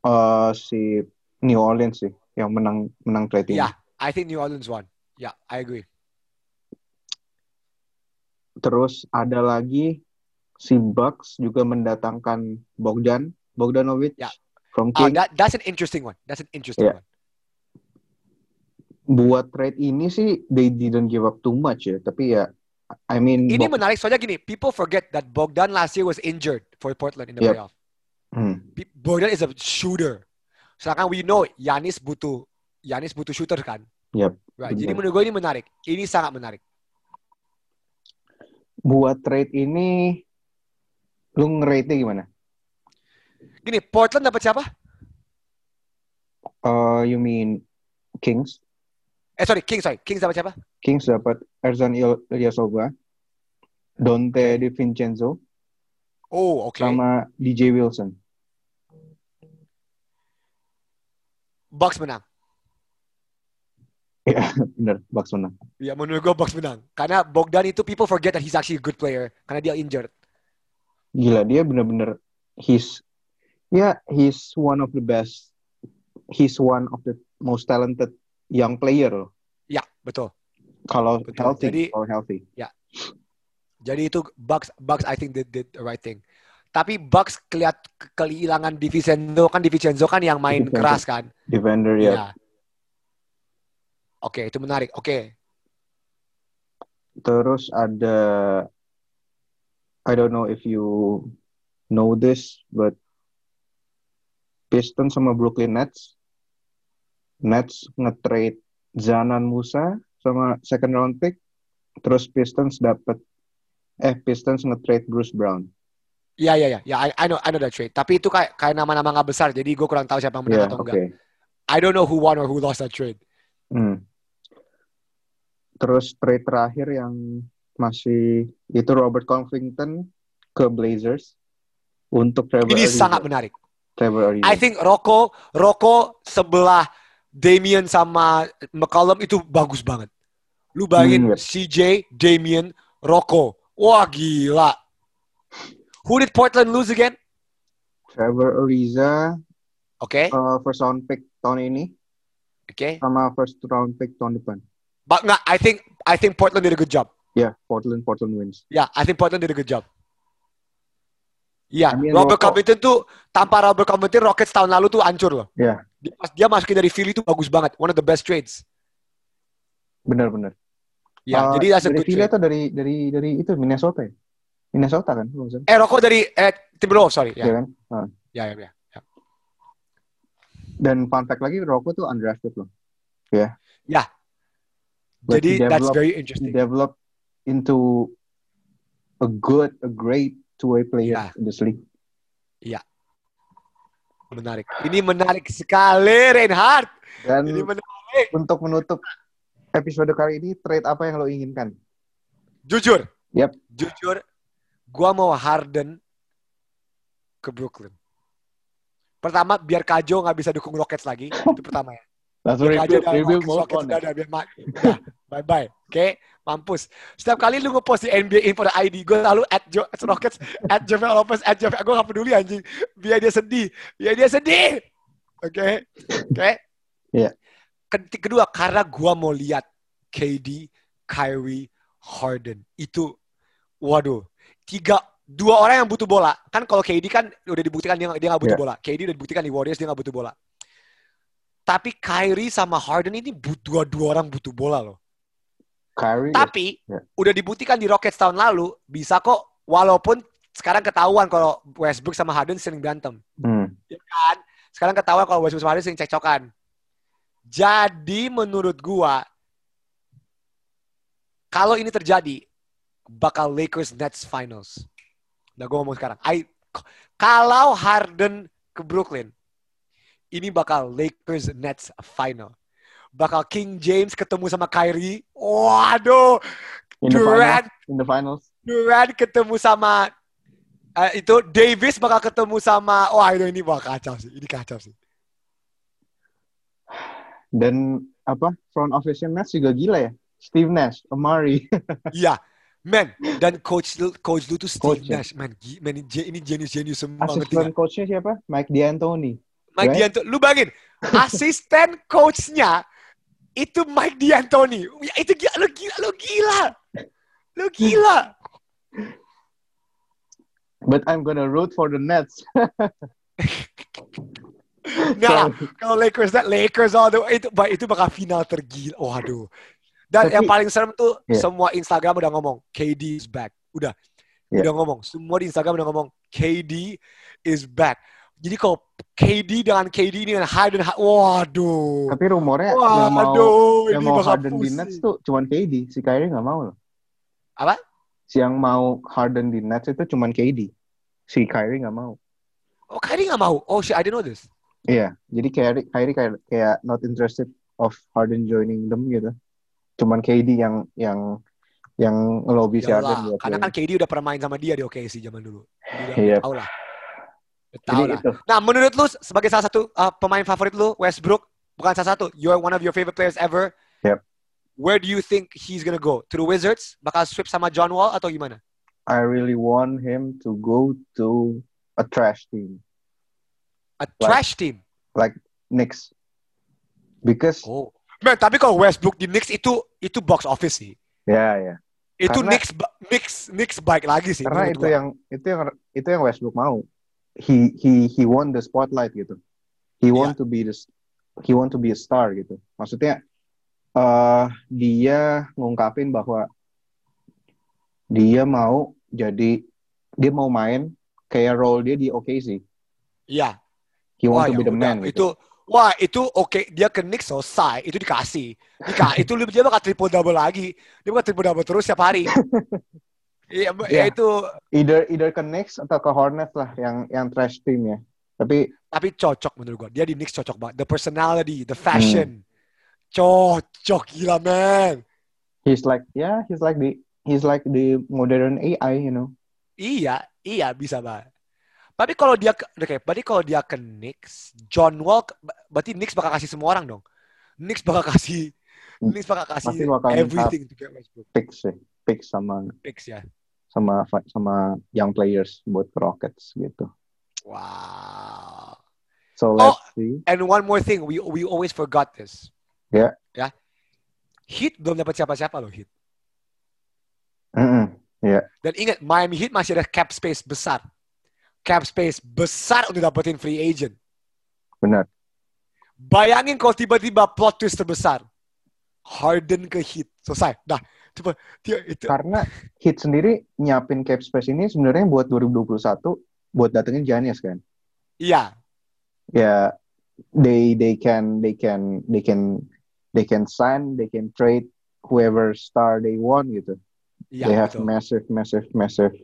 uh si New Orleans sih yang menang menang trade ini. Yeah, I think New Orleans won. Yeah, I agree. Terus ada lagi si Bucks juga mendatangkan Bogdan Bogdanovic Ya. from Ah, King. that, that's an interesting one. That's an interesting Yeah. one. Buat trade ini sih they didn't give up too much ya, tapi ya I mean Ini Bog- menarik soalnya gini, people forget that Bogdan last year was injured for Portland in the Yep. playoff. Hmm, Bogdan is a shooter. Sedangkan we know Yanis butuh Yanis butuh shooter kan. Yep, Right. Jadi menurut gue ini menarik. Ini sangat menarik. buat trade ini lu nge-rate-nya gimana? Gini, Portland dapat siapa? Uh, you mean Kings? Eh sorry, Kings sorry. Kings dapat siapa? Kings dapat Erzan Il- Ilyasova, Dante DiVincenzo, Oh, oke. sama DJ Wilson. Bucks menang. Ya, bener, Bucks menang. Ya menurut gue Bucks menang. Karena Bogdan itu people forget that he's actually a good player karena dia injured. Gila, dia bener-bener he's ya he's one of the best. He's one of the most talented young player loh. Ya, betul. Kalau Betul. healthy, Jadi- kalau healthy. Jadi itu Bucks Bucks I think did, did the right thing. Tapi Bucks keliat ke- kehilangan Divincenzo kan Divincenzo kan yang main Divincenzo. keras kan. Defender ya. Iya. Oke, itu menarik. Oke. Terus ada I don't know if you know this, but Pistons sama Brooklyn Nets. Nets nge-trade Zanan Musa sama second round pick. Terus Pistons dapat eh Pistons nge-trade Bruce Brown. Iya iya iya. Ya I, I know I know that trade. Tapi itu kayak kayak nama-nama nggak besar. Jadi gue kurang tahu siapa yang menang Ya, atau oke. enggak. I don't know who won or who lost that trade. Hmm. Terus trade terakhir yang masih itu Robert Covington ke Blazers untuk Trevor Ini Ariza. sangat menarik. Trevor Ariza. I think Rocco Rocco sebelah Damian sama McCollum itu bagus banget. Lu bayangin Hmm, yep. CJ, Damian, Rocco. Wah gila. Who did Portland lose again? Trevor Ariza Oke, uh, first round pick tahun ini oke. sama first round pick tahun depan. But nggak, I think I think Portland did a good job. Ya, Portland Portland wins. Ya, I think Portland did a good job. Iya, I mean, Robert Covington tuh tanpa Robert Covington Rockets tahun lalu tuh hancur loh. Ya, Dia, dia masukin dari Philly tuh bagus banget. One of the best trades. benar-benar. Ya, Uh, jadi that's a dari good Philly trade. atau dari dari dari itu Minnesota ya? Minnesota kan? Eh, Rocco dari eh, Timberwolves, sorry. Iya Ya, kan? Ah. ya, ya. ya. ya. Dan fun fact lagi Rocco tuh undrafted loh. But Jadi he that's very interesting. developed into a good, a great two-way player Yeah. in this league. Menarik. Ini menarik sekali, Reinhardt. Dan Ini menarik. untuk menutup episode kali ini, trade apa yang lo inginkan? Jujur. Yep. Jujur, gua mau Harden ke Brooklyn. Pertama, biar Kajo nggak bisa dukung Rockets lagi. Itu pertama ya. Langsung Biar Kajo review, udah review Rockets, move Rockets on. udah ada. Biar ma- udah, bye-bye. Oke, mampus. Setiap kali lu ngepost di NBA Info ID, gue selalu at, jo, at Rockets, at Javel Lopez, at Javel. Gue gak peduli anjing. Biar dia sedih. Biar dia sedih. Oke? Oke? Iya. Ke- Kedua, karena gua mau lihat KD, Kyrie, Harden. Itu, waduh. Tiga, dua orang yang butuh bola. Kan kalau KD kan udah dibuktikan dia, dia gak butuh Iya. bola. KD udah dibuktikan di Warriors dia gak butuh bola. Tapi Kyrie sama Harden ini butuh dua orang butuh bola loh. Kyrie, Tapi Ya. udah dibuktikan di Rockets tahun lalu bisa kok walaupun sekarang ketahuan kalau Westbrook sama Harden sering berantem. hmm, Ya kan? Sekarang ketahuan kalau Westbrook sama Harden sering cekcokan. Jadi menurut gua kalau ini terjadi bakal Lakers Nets finals. Nah, gua ngomong sekarang. I, kalau Harden ke Brooklyn, ini bakal Lakers Nets final. Bakal King James ketemu sama Kyrie. Waduh, in Durant in the finals. Durant ketemu sama eh, itu Davis bakal ketemu sama wah itu ini bakal kacau sih. Ini kacau sih. Dan apa front office-nya Nets juga gila ya. Steve Nash, Amari. Iya. Man, dan coach coach lu tuh Steve Coach-nya. Nash, man. Man ini, ini genius-genius semua Asisten coach-nya siapa? Mike D'Antoni. Mike right? D'Antoni. Lu bayangin, asisten coach-nya itu Mike D'Antoni. Ya, itu gila, lu gila, lu gila. Lu gila. But I'm gonna root for the Nets. Nah, kalau Lakers, that Lakers all the way, itu, itu bakal final tergila. Waduh. Dan Tapi- yang paling serem tuh Iya. semua Instagram udah ngomong KD is back. Udah. Iya. Udah ngomong. Semua di Instagram udah ngomong KD is back. Jadi kalau KD dengan KD ini dengan Harden, Ha- waduh. Tapi rumornya yang mau Waduh, yang mau Harden di. Nets tuh cuman KD. Si Kyrie nggak mau loh. Apa? Si yang mau Harden di Nets itu cuman KD. Si Kyrie nggak mau. Oh, Kyrie nggak mau. Oh shit, I didn't know this. Iya, jadi Kyrie, Kyrie kayak, kayak not interested of Harden joining them gitu. Cuman KD yang yang yang ngelobi si Harden karena kan KD udah pernah main sama dia di OKC zaman dulu. Iya. tahu lah. Tahu lah. itu. Nah, menurut lu sebagai salah satu uh, pemain favorit lu, Westbrook, bukan salah satu, you're one of your favorite players ever. Yep. Where do you think he's gonna go? To the Wizards? Bakal sweep sama John Wall atau gimana? I really want him to go to a trash team A trash team. like Knicks because Oh. Man, tapi kalau Westbrook di Knicks itu itu box office sih. Ya, ya. Itu Karena- Knicks Knicks Knicks baik lagi sih. Karena itu gua. yang itu yang itu yang Westbrook mau. He he he want the spotlight gitu. He want Iya. to be the he want to be a star gitu. Maksudnya eh dia ngungkapin bahwa dia mau jadi dia mau main kayak role dia di OKC. Iya. He want Wah, to ya be the udah. man Itu gitu. wah itu oke dia ke Knicks selesai itu dikasih. Dika, itu dia bakal triple double lagi. Dia bakal triple double terus setiap hari. Iya, ya Iya. itu Either either ke Knicks atau ke Hornets lah yang yang trash team ya. Tapi tapi cocok menurut gua. Dia di Knicks cocok banget. The personality, the Hmm. fashion. Cocok gila, man. he's like yeah, he's like the he's like the modern AI, you know. Iya, iya bisa banget. Tapi kalau dia ke, oke, berarti kalau dia ke Knicks, John Wall, berarti Knicks bakal kasih semua orang dong. Knicks bakal kasih, Knicks bakal kasih Pasti bakal everything to get Westbrook Picks sih. Picks sama picks ya. Sama sama young players buat ke Rockets gitu. Wow. So Oh. let's see. And one more thing, we we always forgot this. Ya. Ya. Heat belum dapat siapa-siapa loh Heat. Mm-mm. Dan ingat, Miami Heat masih ada cap space besar. Cap space besar untuk dapetin free agent. Benar. Bayangin kalau tiba-tiba plot twist terbesar. Harden ke Heat. Selesai. Dah. Coba dia itu Karena Heat sendiri nyiapin cap space ini sebenarnya buat 2021 buat datengin Giannis kan. iya. Ya they they can they can they can they can sign, they can trade whoever star they want gitu. Iya, they have betul. massive massive massive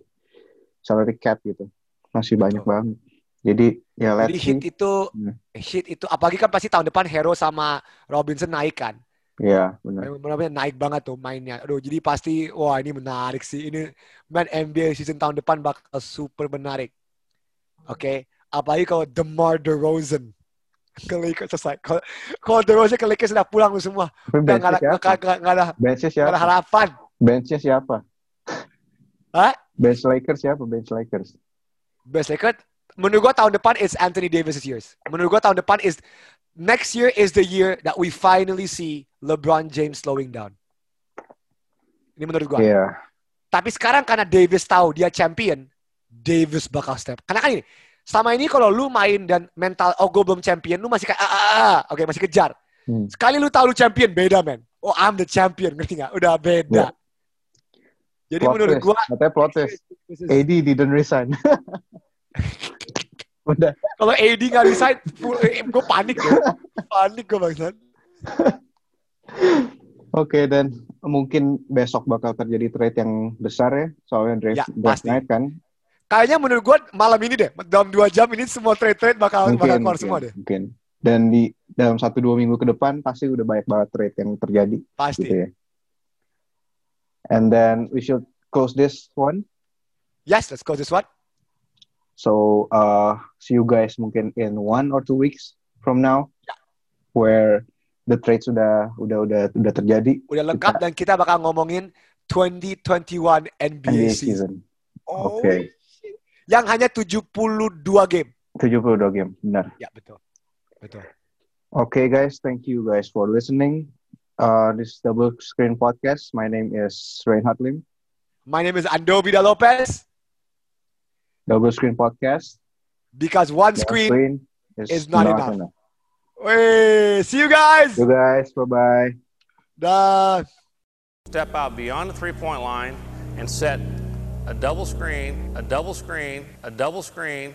salary cap gitu. Masih banyak Betul. banget. Jadi ya let's Jadi see. Heat itu Hmm. Heat itu apalagi kan pasti tahun depan Hero sama Robinson naik kan. Ya, benar. Benar-benar naik banget tuh mainnya. Aduh, jadi pasti wah ini menarik sih. Ini man NBA season tahun depan bakal super menarik. Oke, apalagi kalau DeMar DeRozan ke Lakers selesai. Kalau kalau DeRozan ke Lakers sudah pulang semua. Udah nggak ada benchnya nggak siapa? ada Benchnya ada harapan. Benchnya siapa? Hah? Bench Lakers siapa? Bench Lakers. Best Lakers. Menurut gua tahun depan is Anthony Davis' years. Menurut gua tahun depan is next year is the year that we finally see LeBron James slowing down. Ini menurut gua. Iya. Tapi sekarang karena Davis tahu dia champion, Davis bakal step. Karena kan ini, sama ini kalau lu main dan mental, oh gue belum champion, lu masih kayak, ah, ah, ah. oke masih kejar. Hmm. Sekali lu tahu lu champion, beda men. Oh I'm the champion, ngerti nggak? Udah beda. Jadi Plot menurut gua, Katanya plot twist. AD didn't resign. Udah. kalau AD nggak resign, gue panik ya. Panik gue bangsat. Oke, dan mungkin besok bakal terjadi trade yang besar ya. Soalnya draft, Ya, draft night kan. Kayaknya menurut gua malam ini deh, dalam dua jam ini semua trade-trade bakal, bakal Mungkin, keluar mungkin, semua deh. mungkin. Dan di dalam satu dua minggu ke depan pasti udah banyak banget trade yang terjadi Pasti. gitu ya. And then we should close this one. Yes, let's go this one. So uh, see you guys mungkin in one or two weeks from now, where the trade sudah udah udah udah terjadi Udah lengkap dan kita bakal ngomongin 2021 NBA, NBA season. season. Oh, Oke. shit. Yang hanya 72 game. 72 game, benar. Ya, betul. Betul. Okay, guys, thank you guys for listening. Uh, this is Double Screen Podcast. My name is Reinhard Lim. My name is Ando Vida Lopez Double Screen Podcast. because one Double screen. is, is not enough. Wey, see you guys. You guys, bye bye. Dah. Step out beyond the three point line and set a double screen, a double screen, a double screen,